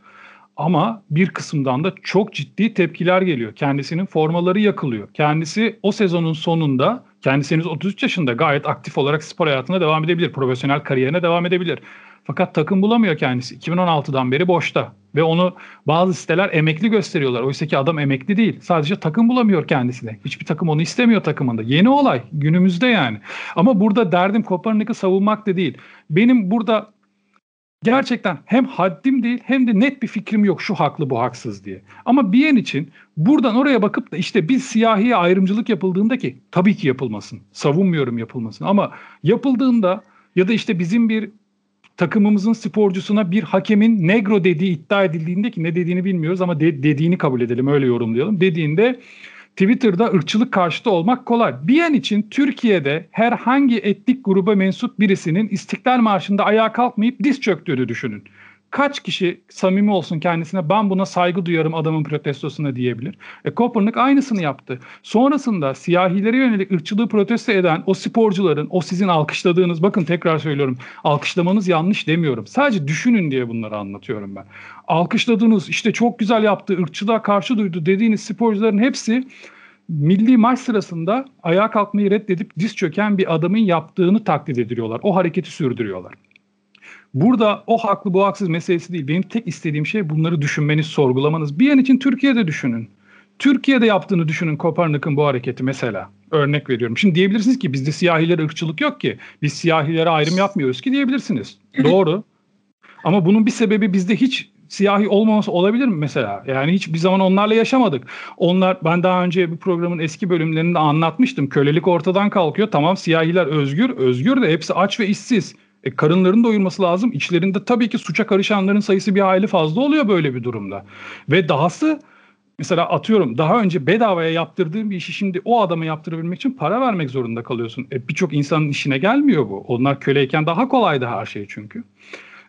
Ama bir kısımdan da çok ciddi tepkiler geliyor. Kendisinin formaları yakılıyor. Kendisi o sezonun sonunda kendisi henüz 33 yaşında gayet aktif olarak spor hayatına devam edebilir. Profesyonel kariyerine devam edebilir. Fakat takım bulamıyor kendisi. 2016'dan beri boşta. Ve onu bazı siteler emekli gösteriyorlar. Oysa ki adam emekli değil. Sadece takım bulamıyor kendisine. Hiçbir takım onu istemiyor takımında. Yeni olay. Günümüzde yani. Ama burada derdim Kopernik'i savunmak da değil. Benim burada gerçekten hem haddim değil hem de net bir fikrim yok şu haklı bu haksız diye. Ama bir yen için buradan oraya bakıp da işte bir siyahiye ayrımcılık yapıldığında ki tabii ki yapılmasın. Savunmuyorum yapılmasın ama yapıldığında ya da işte bizim bir takımımızın sporcusuna bir hakemin negro dediği iddia edildiğinde ki ne dediğini bilmiyoruz ama de, dediğini kabul edelim öyle yorumlayalım. Dediğinde Twitter'da ırkçılık karşıtı olmak kolay. Bir yan için Türkiye'de herhangi etnik gruba mensup birisinin İstiklal Marşı'nda ayağa kalkmayıp diz çöktüğünü düşünün. kaç kişi samimi olsun kendisine ben buna saygı duyarım adamın protestosuna diyebilir. E Kopernik aynısını yaptı. Sonrasında siyahilere yönelik ırkçılığı protesto eden o sporcuların, o sizin alkışladığınız, bakın tekrar söylüyorum, alkışlamanız yanlış demiyorum. Sadece düşünün diye bunları anlatıyorum ben. Alkışladığınız, işte çok güzel yaptı, ırkçılığa karşı duydu dediğiniz sporcuların hepsi milli maç sırasında ayağa kalkmayı reddedip diz çöken bir adamın yaptığını taklit ediliyorlar. O hareketi sürdürüyorlar. Burada o haklı bu haksız meselesi değil. Benim tek istediğim şey bunları düşünmeniz, sorgulamanız. Bir an için Türkiye'de düşünün. Türkiye'de yaptığını düşünün Kopernik'in bu hareketi mesela. Örnek veriyorum. Şimdi diyebilirsiniz ki bizde siyahilere ırkçılık yok ki. Biz siyahilere ayrım yapmıyoruz ki diyebilirsiniz. Doğru. Ama bunun bir sebebi bizde hiç siyahi olmaması olabilir mi mesela? Yani hiç bir zaman onlarla yaşamadık. Onlar ben daha önce bu programın eski bölümlerinde anlatmıştım. Kölelik ortadan kalkıyor. Tamam siyahiler özgür. Özgür de hepsi aç ve işsiz. E, karınların doyurması lazım. İçlerinde tabii ki suça karışanların sayısı bir hayli fazla oluyor böyle bir durumda. Ve dahası mesela atıyorum daha önce bedavaya yaptırdığın bir işi şimdi o adama yaptırabilmek için para vermek zorunda kalıyorsun. E, Birçok insanın işine gelmiyor bu. Onlar köleyken daha kolaydı her şey çünkü.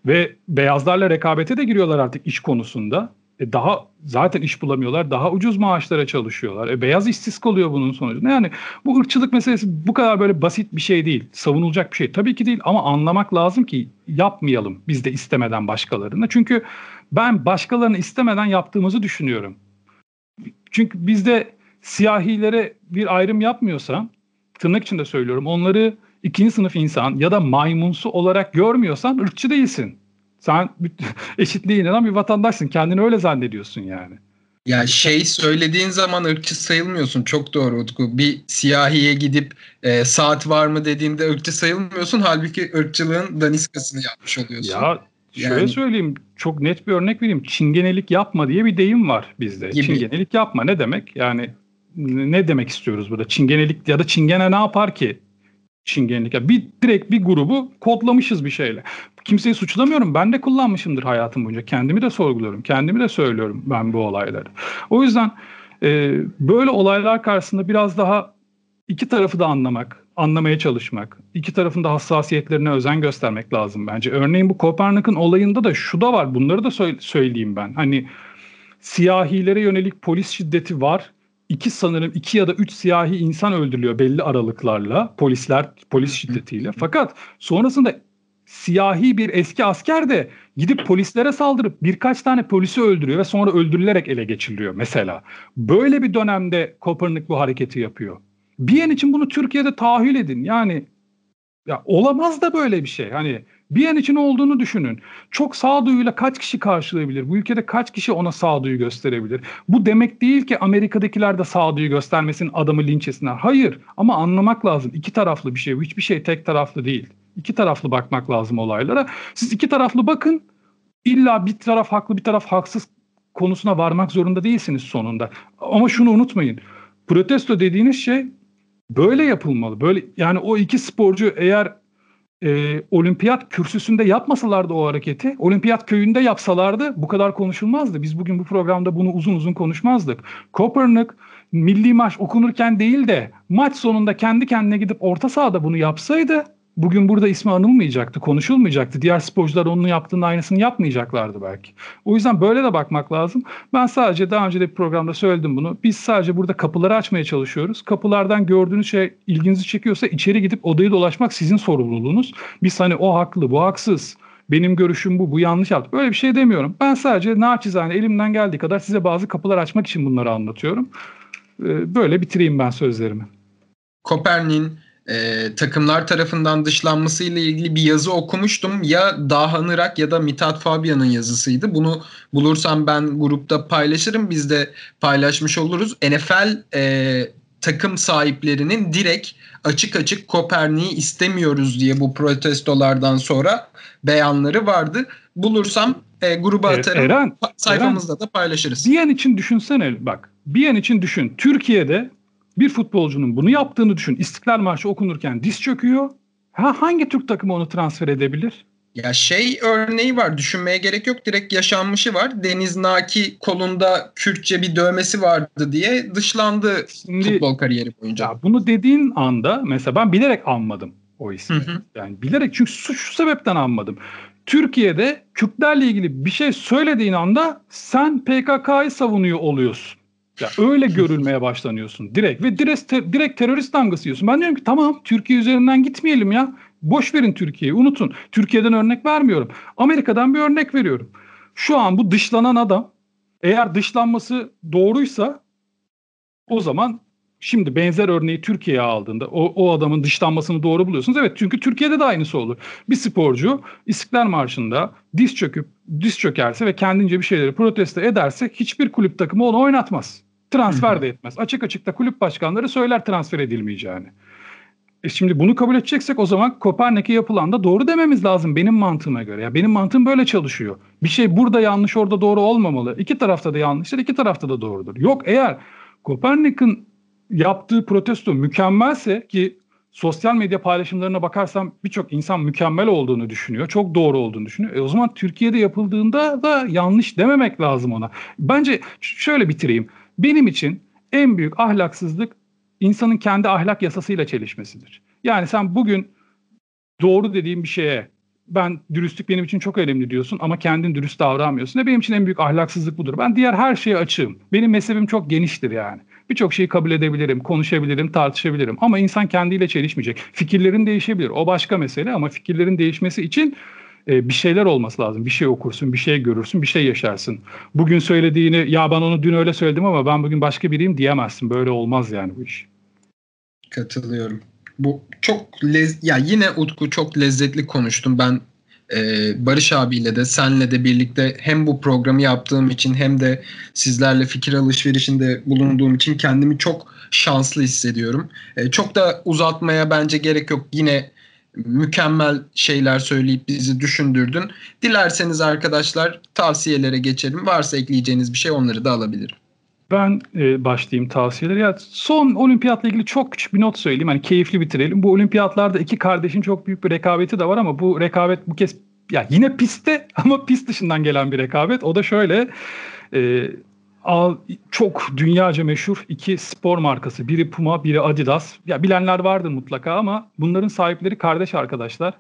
Ve beyazlarla rekabete de giriyorlar artık iş konusunda. E daha zaten iş bulamıyorlar. Daha ucuz maaşlara çalışıyorlar. E beyaz işsiz kalıyor bunun sonucunda. Yani bu ırkçılık meselesi bu kadar böyle basit bir şey değil. Savunulacak bir şey. Tabii ki değil ama anlamak lazım ki yapmayalım biz de istemeden başkalarına. Çünkü ben başkalarını istemeden yaptığımızı düşünüyorum. Çünkü bizde siyahilere bir ayrım yapmıyorsa tırnak içinde söylüyorum onları ikinci sınıf insan ya da maymunsu olarak görmüyorsan ırkçı değilsin. Sen eşitliğe inanan bir vatandaşsın. Kendini öyle zannediyorsun yani.
Ya şey söylediğin zaman ırkçı sayılmıyorsun. Çok doğru Utku. Bir siyahiye gidip e, saat var mı dediğinde ırkçı sayılmıyorsun. Halbuki ırkçılığın daniskasını yapmış oluyorsun.
Ya şöyle yani, söyleyeyim. Çok net bir örnek vereyim. Çingenelik yapma diye bir deyim var bizde. Gibi. Çingenelik yapma ne demek? Yani ne demek istiyoruz burada? Çingenelik ya da çingene ne yapar ki? Çingenlik. Yani bir direkt bir grubu kodlamışız bir şeyle. Kimseyi suçlamıyorum. Ben de kullanmışımdır hayatım boyunca. Kendimi de sorguluyorum. Kendimi de söylüyorum ben bu olayları. O yüzden e, böyle olaylar karşısında biraz daha iki tarafı da anlamak, anlamaya çalışmak, iki tarafın da hassasiyetlerine özen göstermek lazım bence. Örneğin bu Kopernik'in olayında da şu da var. Bunları da söyleyeyim ben. Hani siyahilere yönelik polis şiddeti var iki sanırım iki ya da üç siyahi insan öldürülüyor belli aralıklarla polisler polis şiddetiyle. Fakat sonrasında siyahi bir eski asker de gidip polislere saldırıp birkaç tane polisi öldürüyor ve sonra öldürülerek ele geçiriliyor mesela. Böyle bir dönemde Kopernik bu hareketi yapıyor. Bir an için bunu Türkiye'de tahil edin. Yani ya olamaz da böyle bir şey. Hani bir an için olduğunu düşünün. Çok sağduyuyla kaç kişi karşılayabilir? Bu ülkede kaç kişi ona sağduyu gösterebilir? Bu demek değil ki Amerika'dakiler de sağduyu göstermesin, adamı linç etsinler. Hayır ama anlamak lazım. İki taraflı bir şey. Hiçbir şey tek taraflı değil. İki taraflı bakmak lazım olaylara. Siz iki taraflı bakın. İlla bir taraf haklı bir taraf haksız konusuna varmak zorunda değilsiniz sonunda. Ama şunu unutmayın. Protesto dediğiniz şey böyle yapılmalı. Böyle yani o iki sporcu eğer e, olimpiyat kürsüsünde yapmasalardı o hareketi, olimpiyat köyünde yapsalardı bu kadar konuşulmazdı. Biz bugün bu programda bunu uzun uzun konuşmazdık. Kopernik milli maç okunurken değil de maç sonunda kendi kendine gidip orta sahada bunu yapsaydı bugün burada ismi anılmayacaktı, konuşulmayacaktı. Diğer sporcular onun yaptığının aynısını yapmayacaklardı belki. O yüzden böyle de bakmak lazım. Ben sadece daha önce de bir programda söyledim bunu. Biz sadece burada kapıları açmaya çalışıyoruz. Kapılardan gördüğünüz şey ilginizi çekiyorsa içeri gidip odayı dolaşmak sizin sorumluluğunuz. Biz hani o haklı, bu haksız benim görüşüm bu, bu yanlış yaptı. Böyle bir şey demiyorum. Ben sadece naçizane elimden geldiği kadar size bazı kapılar açmak için bunları anlatıyorum. Ee, böyle bitireyim ben sözlerimi.
Kopernik'in e, takımlar tarafından dışlanması ile ilgili bir yazı okumuştum. Ya Dahan Irak ya da Mithat Fabian'ın yazısıydı. Bunu bulursam ben grupta paylaşırım. Biz de paylaşmış oluruz. NFL e, takım sahiplerinin direkt açık açık Kopernik'i istemiyoruz diye bu protestolardan sonra beyanları vardı. Bulursam e, gruba e, atarım. Eren, sayfamızda Eren, da paylaşırız.
Bir an için düşünsene bak. Bir an için düşün. Türkiye'de bir futbolcunun bunu yaptığını düşün. İstiklal Marşı okunurken diz çöküyor. Ha, hangi Türk takımı onu transfer edebilir?
Ya şey örneği var düşünmeye gerek yok direkt yaşanmışı var. Deniz Naki kolunda Kürtçe bir dövmesi vardı diye dışlandı Şimdi, futbol kariyeri boyunca. Ya
bunu dediğin anda mesela ben bilerek anmadım o ismi. Hı hı. Yani bilerek çünkü şu, şu sebepten anmadım. Türkiye'de Kürtlerle ilgili bir şey söylediğin anda sen PKK'yı savunuyor oluyorsun. Ya öyle görülmeye başlanıyorsun direkt ve direkt, ter, direkt terörist damgası yiyorsun. Ben diyorum ki tamam Türkiye üzerinden gitmeyelim ya. Boş verin Türkiye'yi unutun. Türkiye'den örnek vermiyorum. Amerika'dan bir örnek veriyorum. Şu an bu dışlanan adam eğer dışlanması doğruysa o zaman Şimdi benzer örneği Türkiye'ye aldığında o, o adamın dışlanmasını doğru buluyorsunuz. Evet çünkü Türkiye'de de aynısı olur. Bir sporcu İstiklal Marşı'nda diz çöküp diz çökerse ve kendince bir şeyleri protesto ederse hiçbir kulüp takımı onu oynatmaz. Transfer de etmez. Açık açık da kulüp başkanları söyler transfer edilmeyeceğini. E şimdi bunu kabul edeceksek o zaman Kopernik'e yapılan da doğru dememiz lazım benim mantığıma göre. Ya benim mantığım böyle çalışıyor. Bir şey burada yanlış orada doğru olmamalı. İki tarafta da yanlıştır, iki tarafta da doğrudur. Yok eğer Kopernik'in yaptığı protesto mükemmelse ki sosyal medya paylaşımlarına bakarsam birçok insan mükemmel olduğunu düşünüyor. Çok doğru olduğunu düşünüyor. E o zaman Türkiye'de yapıldığında da yanlış dememek lazım ona. Bence şöyle bitireyim. Benim için en büyük ahlaksızlık insanın kendi ahlak yasasıyla çelişmesidir. Yani sen bugün doğru dediğin bir şeye ben dürüstlük benim için çok önemli diyorsun ama kendin dürüst davranmıyorsun. E benim için en büyük ahlaksızlık budur. Ben diğer her şeye açığım. Benim mezhebim çok geniştir yani. Birçok şeyi kabul edebilirim, konuşabilirim, tartışabilirim. Ama insan kendiyle çelişmeyecek. Fikirlerin değişebilir. O başka mesele ama fikirlerin değişmesi için e, bir şeyler olması lazım. Bir şey okursun, bir şey görürsün, bir şey yaşarsın. Bugün söylediğini ya ben onu dün öyle söyledim ama ben bugün başka biriyim diyemezsin. Böyle olmaz yani bu iş.
Katılıyorum. Bu çok lez ya yine Utku çok lezzetli konuştum. Ben ee, Barış abiyle de senle de birlikte hem bu programı yaptığım için hem de sizlerle fikir alışverişinde bulunduğum için kendimi çok şanslı hissediyorum. Ee, çok da uzatmaya bence gerek yok. Yine mükemmel şeyler söyleyip bizi düşündürdün. Dilerseniz arkadaşlar tavsiyelere geçelim. Varsa ekleyeceğiniz bir şey onları da alabilirim.
Ben e, başlayayım tavsiyeleri. Ya son olimpiyatla ilgili çok küçük bir not söyleyeyim. Hani keyifli bitirelim. Bu olimpiyatlarda iki kardeşin çok büyük bir rekabeti de var ama bu rekabet bu kez ya yine pistte ama pist dışından gelen bir rekabet. O da şöyle e, çok dünyaca meşhur iki spor markası. Biri Puma, biri Adidas. Ya bilenler vardır mutlaka ama bunların sahipleri kardeş arkadaşlar.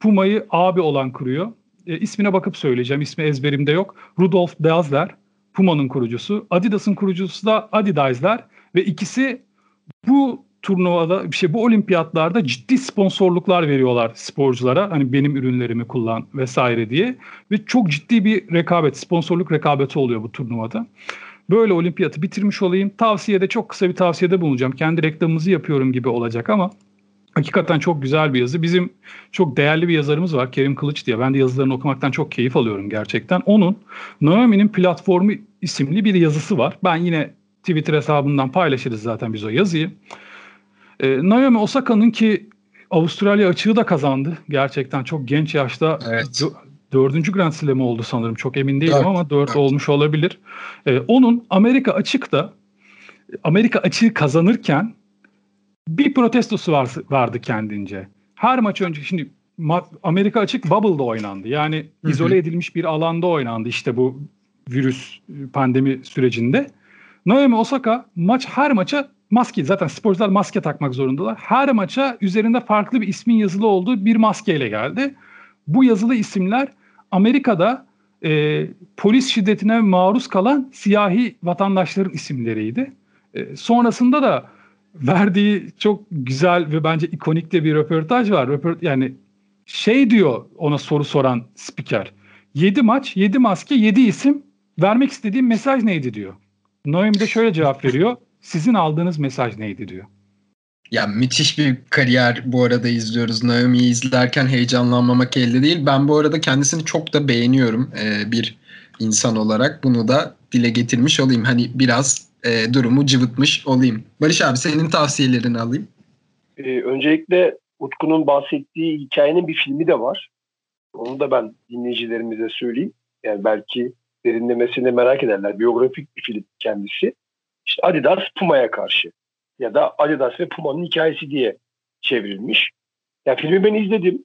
Puma'yı abi olan kuruyor. E, ismine bakıp söyleyeceğim. İsmi ezberimde yok. Rudolf Dassler. Puma'nın kurucusu. Adidas'ın kurucusu da Adidas'ler ve ikisi bu turnuvada bir şey bu olimpiyatlarda ciddi sponsorluklar veriyorlar sporculara. Hani benim ürünlerimi kullan vesaire diye ve çok ciddi bir rekabet, sponsorluk rekabeti oluyor bu turnuvada. Böyle olimpiyatı bitirmiş olayım. Tavsiyede çok kısa bir tavsiyede bulunacağım. Kendi reklamımızı yapıyorum gibi olacak ama hakikaten çok güzel bir yazı. Bizim çok değerli bir yazarımız var Kerim Kılıç diye. Ben de yazılarını okumaktan çok keyif alıyorum gerçekten. Onun Naomi'nin platformu isimli bir yazısı var. Ben yine Twitter hesabından paylaşırız zaten biz o yazıyı. Ee, Naomi Osaka'nın ki Avustralya açığı da kazandı. Gerçekten çok genç yaşta
evet.
Dördüncü Grand Slam oldu sanırım. Çok emin değilim dört, ama dört, dört olmuş olabilir. Ee, onun Amerika açıkta Amerika açığı kazanırken bir protestosu var, vardı kendince. Her maç önce şimdi Amerika açık bubble'da oynandı. Yani izole edilmiş bir alanda oynandı işte bu virüs pandemi sürecinde. Naomi Osaka maç her maça maske zaten sporcular maske takmak zorundalar. Her maça üzerinde farklı bir ismin yazılı olduğu bir maskeyle geldi. Bu yazılı isimler Amerika'da e, polis şiddetine maruz kalan siyahi vatandaşların isimleriydi. E, sonrasında da verdiği çok güzel ve bence ikonik de bir röportaj var. Röport yani şey diyor ona soru soran spiker. 7 maç, 7 maske, 7 isim. Vermek istediğim mesaj neydi diyor. Noem de şöyle cevap veriyor. Sizin aldığınız mesaj neydi diyor.
Ya müthiş bir kariyer bu arada izliyoruz. Naomi'yi izlerken heyecanlanmamak elde değil. Ben bu arada kendisini çok da beğeniyorum ee, bir insan olarak. Bunu da dile getirmiş olayım. Hani biraz e, durumu cıvıtmış olayım. Barış abi senin tavsiyelerini alayım.
Ee, öncelikle Utku'nun bahsettiği hikayenin bir filmi de var. Onu da ben dinleyicilerimize söyleyeyim. Yani belki derinlemesine merak ederler. Biyografik bir film kendisi. İşte Adidas Puma'ya karşı ya da Adidas ve Puma'nın hikayesi diye çevrilmiş. Ya filmi ben izledim.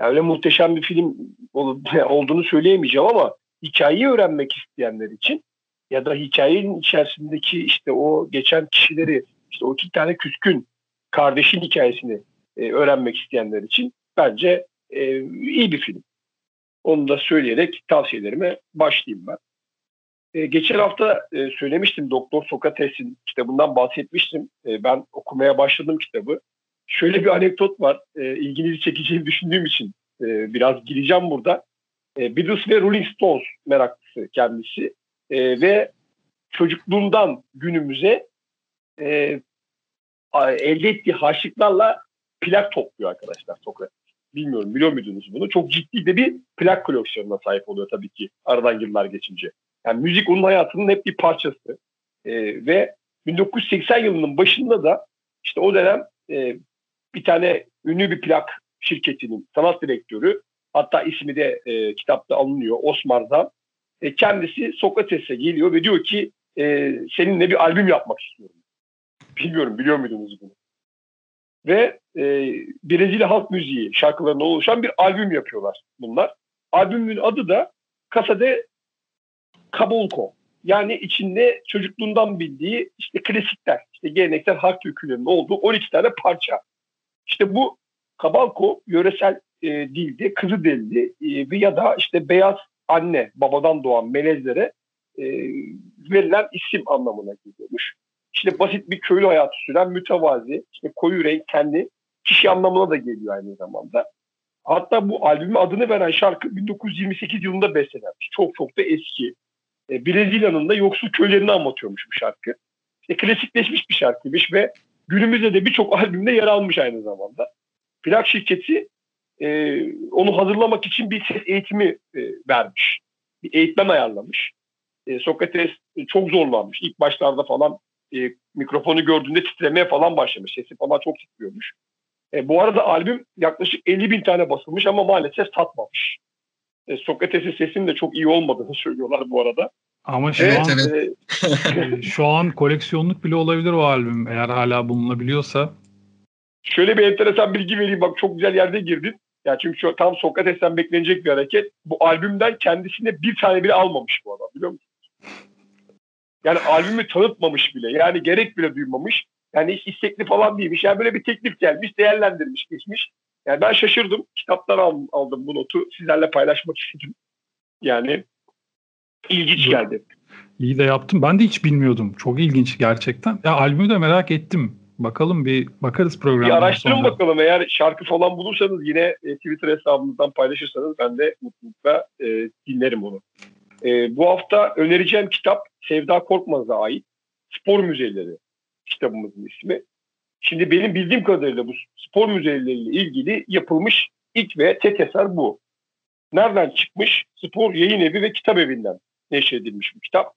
Yani öyle muhteşem bir film olduğunu söyleyemeyeceğim ama hikayeyi öğrenmek isteyenler için ya da hikayenin içerisindeki işte o geçen kişileri işte o iki tane küskün kardeşin hikayesini e, öğrenmek isteyenler için bence e, iyi bir film. Onu da söyleyerek tavsiyelerime başlayayım ben. E, geçen hafta e, söylemiştim Doktor Sokrates'in kitabından bahsetmiştim. E, ben okumaya başladım kitabı. Şöyle bir anekdot var. E, ilginizi çekeceğini düşündüğüm için e, biraz gireceğim burada. E, Beatles ve Rolling Stones meraklısı kendisi. Ve çocukluğundan günümüze elde ettiği harçlıklarla plak topluyor arkadaşlar Sokrates. Bilmiyorum biliyor muydunuz bunu? Çok ciddi de bir plak koleksiyonuna sahip oluyor tabii ki aradan yıllar geçince. Yani müzik onun hayatının hep bir parçası. E, ve 1980 yılının başında da işte o dönem e, bir tane ünlü bir plak şirketinin sanat direktörü hatta ismi de e, kitapta alınıyor Osman Zan. E, kendisi Sokrates'e geliyor ve diyor ki e, seninle bir albüm yapmak istiyorum. Bilmiyorum biliyor muydunuz bunu? Ve e, Brezilya halk müziği şarkılarına oluşan bir albüm yapıyorlar bunlar. Albümün adı da Casa de Cabulco. Yani içinde çocukluğundan bildiği işte klasikler, işte geleneksel halk türkülerinin olduğu 12 tane parça. İşte bu Kabalko yöresel e, dilde kızı deldi e, ya da işte beyaz anne babadan doğan melezlere e, verilen isim anlamına geliyormuş. İşte basit bir köylü hayatı süren mütevazi, işte koyu renk kendi kişi anlamına da geliyor aynı zamanda. Hatta bu albümün adını veren şarkı 1928 yılında bestelenmiş. Çok çok da eski. E, Brezilya'nın da yoksul köylerini anlatıyormuş bu şarkı. E, klasikleşmiş bir şarkıymış ve günümüzde de birçok albümde yer almış aynı zamanda. Plak şirketi e, onu hazırlamak için bir ses eğitimi e, vermiş. Bir eğitmen ayarlamış. E, Sokrates çok zorlanmış. İlk başlarda falan e, mikrofonu gördüğünde titremeye falan başlamış. Sesi falan çok titriyormuş. E, bu arada albüm yaklaşık 50 bin tane basılmış ama maalesef satmamış. E, Sokrates'in sesinin de çok iyi olmadığını söylüyorlar bu arada.
Ama şu
Evet,
an
evet.
e, şu an koleksiyonluk bile olabilir o albüm eğer hala bulunabiliyorsa.
Şöyle bir enteresan bilgi vereyim. Bak çok güzel yerde girdin. Ya çünkü şu, tam Sokrates'ten beklenecek bir hareket. Bu albümden kendisine bir tane bile almamış bu adam biliyor musun? Yani albümü tanıtmamış bile. Yani gerek bile duymamış. Yani hiç istekli falan değilmiş. Yani böyle bir teklif gelmiş, değerlendirmiş, geçmiş. Yani ben şaşırdım. Kitaptan aldım, aldım bu notu. Sizlerle paylaşmak istedim. Yani ilginç geldi.
İyi de yaptım. Ben de hiç bilmiyordum. Çok ilginç gerçekten. Ya albümü de merak ettim. Bakalım bir bakarız
Bir
programdan
araştırın
sonra.
bakalım. Eğer şarkı falan bulursanız yine e, Twitter hesabımızdan paylaşırsanız ben de mutlulukla e, dinlerim onu. E, bu hafta önereceğim kitap Sevda Korkmaz'a ait Spor Müzeleri kitabımızın ismi. Şimdi benim bildiğim kadarıyla bu spor müzeleriyle ilgili yapılmış ilk ve tek eser bu. Nereden çıkmış? Spor Yayın Evi ve Kitap Evi'nden neşredilmiş bu kitap.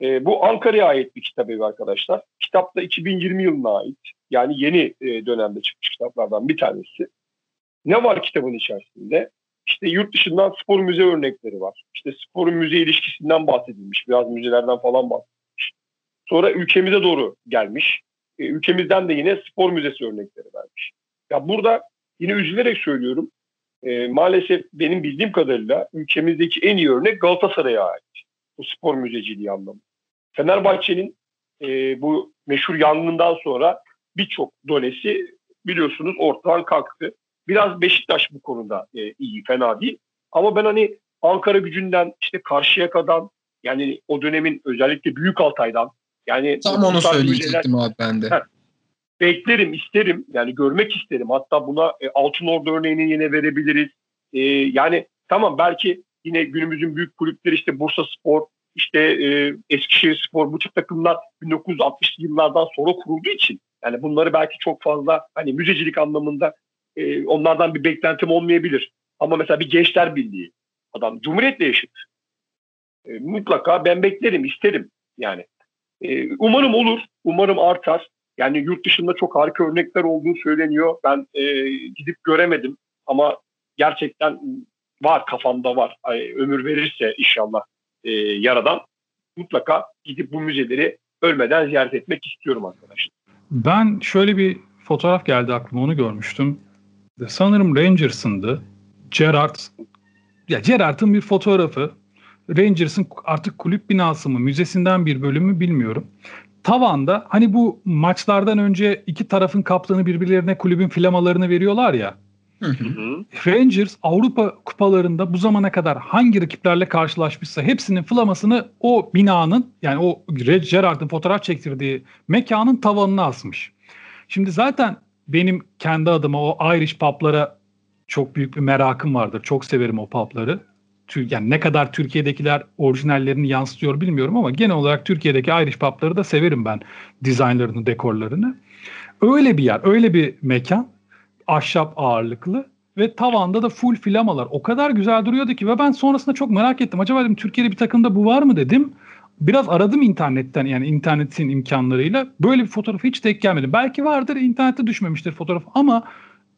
E, bu Ankara'ya ait bir kitap evi arkadaşlar. Kitap da 2020 yılına ait. Yani yeni e, dönemde çıkmış kitaplardan bir tanesi. Ne var kitabın içerisinde? İşte yurt dışından spor müze örnekleri var. İşte sporun müze ilişkisinden bahsedilmiş. Biraz müzelerden falan bahsedilmiş. Sonra ülkemize doğru gelmiş. E, ülkemizden de yine spor müzesi örnekleri vermiş. Ya burada yine üzülerek söylüyorum. E, maalesef benim bildiğim kadarıyla ülkemizdeki en iyi örnek Galatasaray'a ait. Bu spor müzeciliği anlamında. Fenerbahçe'nin e, bu meşhur yangından sonra birçok donesi biliyorsunuz ortadan kalktı. Biraz Beşiktaş bu konuda e, iyi, fena değil. Ama ben hani Ankara gücünden işte Karşıyaka'dan yani o dönemin özellikle Büyük Altay'dan yani
Tam onu söyleyecektim abi ben de.
Beklerim, isterim. Yani görmek isterim. Hatta buna e, Altınordu örneğini yine verebiliriz. E, yani tamam belki yine günümüzün büyük kulüpleri işte Bursa Spor, işte e, Eskişehir Spor bu tip takımlar 1960'lı yıllardan sonra kurulduğu için yani bunları belki çok fazla hani müzecilik anlamında e, onlardan bir beklentim olmayabilir. Ama mesela bir gençler birliği adam Cumhuriyet'le eşit. E, mutlaka ben beklerim, isterim yani. E, umarım olur, umarım artar. Yani yurt dışında çok harika örnekler olduğu söyleniyor. Ben e, gidip göremedim ama gerçekten var kafamda var. Ay, ömür verirse inşallah e, yaradan mutlaka gidip bu müzeleri ölmeden ziyaret etmek istiyorum arkadaşlar.
Ben şöyle bir fotoğraf geldi aklıma onu görmüştüm. Sanırım Rangers'ındı. Gerrard ya Gerrard'ın bir fotoğrafı. Rangers'ın artık kulüp binası mı, müzesinden bir bölümü bilmiyorum. Tavanda hani bu maçlardan önce iki tarafın kaptanı birbirlerine kulübün flamalarını veriyorlar ya. Rangers Avrupa kupalarında bu zamana kadar hangi rakiplerle karşılaşmışsa hepsinin flamasını o binanın yani o Red Gerard'ın fotoğraf çektirdiği mekanın tavanına asmış. Şimdi zaten benim kendi adıma o Irish pub'lara çok büyük bir merakım vardır. Çok severim o pub'ları. Yani ne kadar Türkiye'dekiler orijinallerini yansıtıyor bilmiyorum ama genel olarak Türkiye'deki Irish pub'ları da severim ben dizaynlarını, dekorlarını. Öyle bir yer, öyle bir mekan ahşap ağırlıklı ve tavanda da full flamalar. O kadar güzel duruyordu ki ve ben sonrasında çok merak ettim. Acaba dedim Türkiye'de bir takımda bu var mı dedim. Biraz aradım internetten yani internetin imkanlarıyla. Böyle bir fotoğrafı hiç denk gelmedi. Belki vardır internette düşmemiştir fotoğraf ama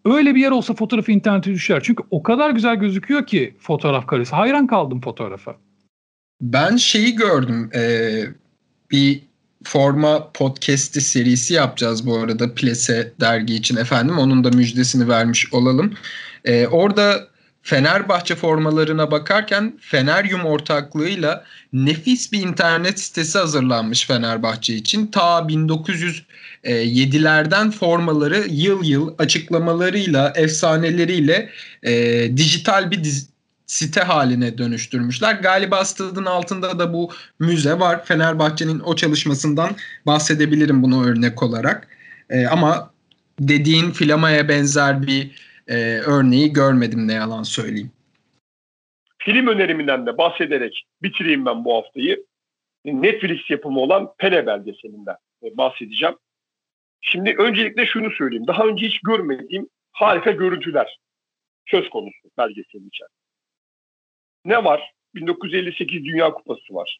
öyle bir yer olsa fotoğrafı internete düşer. Çünkü o kadar güzel gözüküyor ki fotoğraf karesi. Hayran kaldım fotoğrafa.
Ben şeyi gördüm. Ee, bir forma podcast'i serisi yapacağız bu arada Plese dergi için efendim. Onun da müjdesini vermiş olalım. Ee, orada Fenerbahçe formalarına bakarken Feneryum ortaklığıyla nefis bir internet sitesi hazırlanmış Fenerbahçe için. Ta 1907'lerden formaları yıl yıl açıklamalarıyla, efsaneleriyle e, dijital bir dizi, site haline dönüştürmüşler. Galiba stadın altında da bu müze var. Fenerbahçe'nin o çalışmasından bahsedebilirim bunu örnek olarak. E, ama dediğin Flama'ya benzer bir e, örneği görmedim ne yalan söyleyeyim.
Film öneriminden de bahsederek bitireyim ben bu haftayı. Netflix yapımı olan Pele belgeselinden bahsedeceğim. Şimdi öncelikle şunu söyleyeyim. Daha önce hiç görmediğim harika görüntüler söz konusu belgeselin içerisinde. Ne var? 1958 Dünya Kupası var.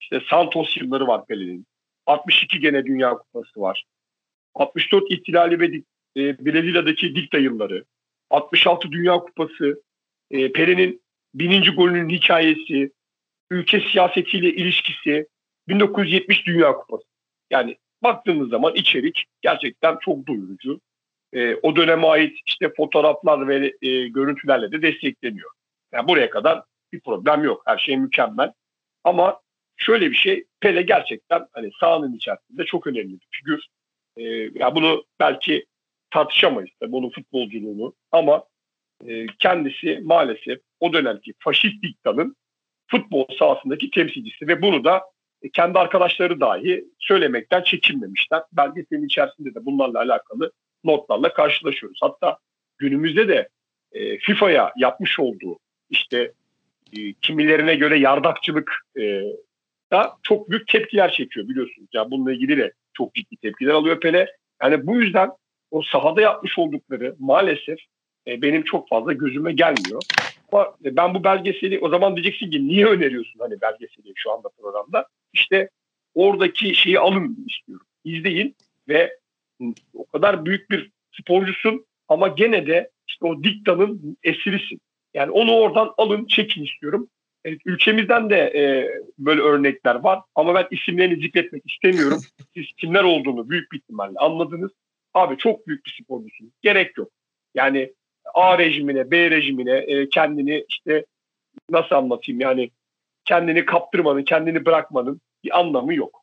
İşte Santos yılları var Pele'nin. 62 gene Dünya Kupası var. 64 ihtilali ve e, Brezilya'daki dikta yılları. 66 Dünya Kupası. E, Pele'nin bininci golünün hikayesi. Ülke siyasetiyle ilişkisi. 1970 Dünya Kupası. Yani baktığınız zaman içerik gerçekten çok doyurucu. E, o döneme ait işte fotoğraflar ve e, görüntülerle de destekleniyor. Yani buraya kadar bir problem yok. Her şey mükemmel. Ama şöyle bir şey Pele gerçekten hani sahanın içerisinde çok önemli bir figür. Ee, ya bunu belki tartışamayız tabii bunun futbolculuğunu ama e, kendisi maalesef o dönemki faşist diktanın futbol sahasındaki temsilcisi ve bunu da e, kendi arkadaşları dahi söylemekten çekinmemişler. Belgeselin içerisinde de bunlarla alakalı notlarla karşılaşıyoruz. Hatta günümüzde de e, FIFA'ya yapmış olduğu işte e, kimilerine göre yardakçılık e, da çok büyük tepkiler çekiyor biliyorsunuz. Yani bununla ilgili de çok ciddi tepkiler alıyor Pele. Yani bu yüzden o sahada yapmış oldukları maalesef e, benim çok fazla gözüme gelmiyor. Ama ben bu belgeseli o zaman diyeceksin ki niye öneriyorsun hani belgeseli şu anda programda? İşte oradaki şeyi alın istiyorum. İzleyin ve o kadar büyük bir sporcusun ama gene de işte o diktanın esirisin. Yani onu oradan alın, çekin istiyorum. Evet, ülkemizden de e, böyle örnekler var ama ben isimlerini zikretmek istemiyorum. Siz kimler olduğunu büyük bir ihtimalle anladınız. Abi çok büyük bir sporcusunuz. Gerek yok. Yani A rejimine, B rejimine e, kendini işte nasıl anlatayım yani kendini kaptırmanın, kendini bırakmanın bir anlamı yok.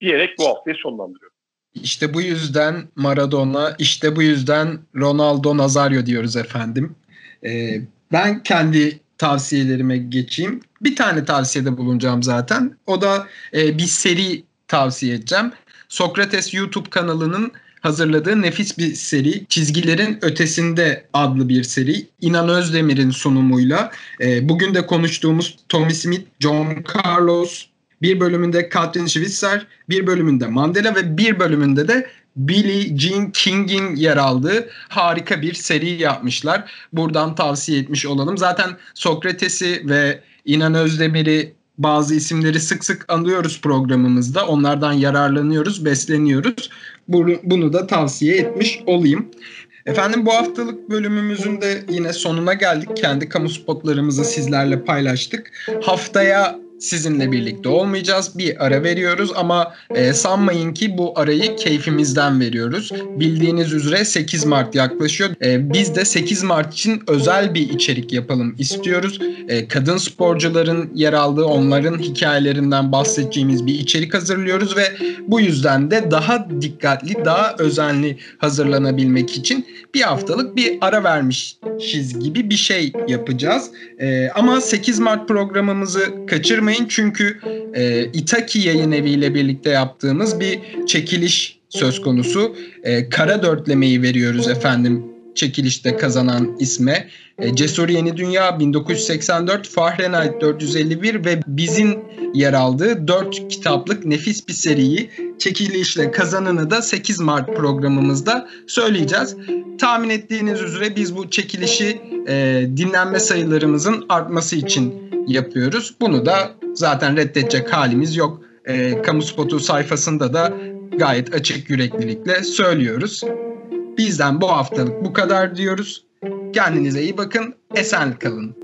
Diyerek bu haftayı sonlandırıyorum.
İşte bu yüzden Maradona, işte bu yüzden Ronaldo Nazario diyoruz efendim. Ee, ben kendi tavsiyelerime geçeyim. Bir tane tavsiyede bulunacağım zaten. O da e, bir seri tavsiye edeceğim. Sokrates YouTube kanalının hazırladığı nefis bir seri. Çizgilerin Ötesinde adlı bir seri. İnan Özdemir'in sunumuyla. E, bugün de konuştuğumuz Tommy Smith, John Carlos, bir bölümünde Katrin Schwitzer, bir bölümünde Mandela ve bir bölümünde de Billie Jean King'in yer aldığı harika bir seri yapmışlar. Buradan tavsiye etmiş olalım. Zaten Sokrates'i ve İnan Özdemir'i bazı isimleri sık sık anıyoruz programımızda. Onlardan yararlanıyoruz, besleniyoruz. Bunu da tavsiye etmiş olayım. Efendim bu haftalık bölümümüzün de yine sonuna geldik. Kendi kamu spotlarımızı sizlerle paylaştık. Haftaya sizinle birlikte olmayacağız. Bir ara veriyoruz ama e, sanmayın ki bu arayı keyfimizden veriyoruz. Bildiğiniz üzere 8 Mart yaklaşıyor. E, biz de 8 Mart için özel bir içerik yapalım istiyoruz. E, kadın sporcuların yer aldığı onların hikayelerinden bahsedeceğimiz bir içerik hazırlıyoruz ve bu yüzden de daha dikkatli, daha özenli hazırlanabilmek için bir haftalık bir ara vermişiz gibi bir şey yapacağız. E, ama 8 Mart programımızı kaçırmayın çünkü e, Itaki Yayın Evi ile birlikte yaptığımız bir çekiliş söz konusu. E, kara dörtlemeyi veriyoruz efendim çekilişte kazanan isme. E, Cesur Yeni Dünya 1984, Fahrenheit 451 ve Biz'in yer aldığı 4 kitaplık nefis bir seriyi çekilişle kazananı da 8 Mart programımızda söyleyeceğiz. Tahmin ettiğiniz üzere biz bu çekilişi e, dinlenme sayılarımızın artması için yapıyoruz. Bunu da zaten reddedecek halimiz yok. E, Kamu Spotu sayfasında da gayet açık yüreklilikle söylüyoruz. Bizden bu haftalık bu kadar diyoruz. Kendinize iyi bakın, esen kalın.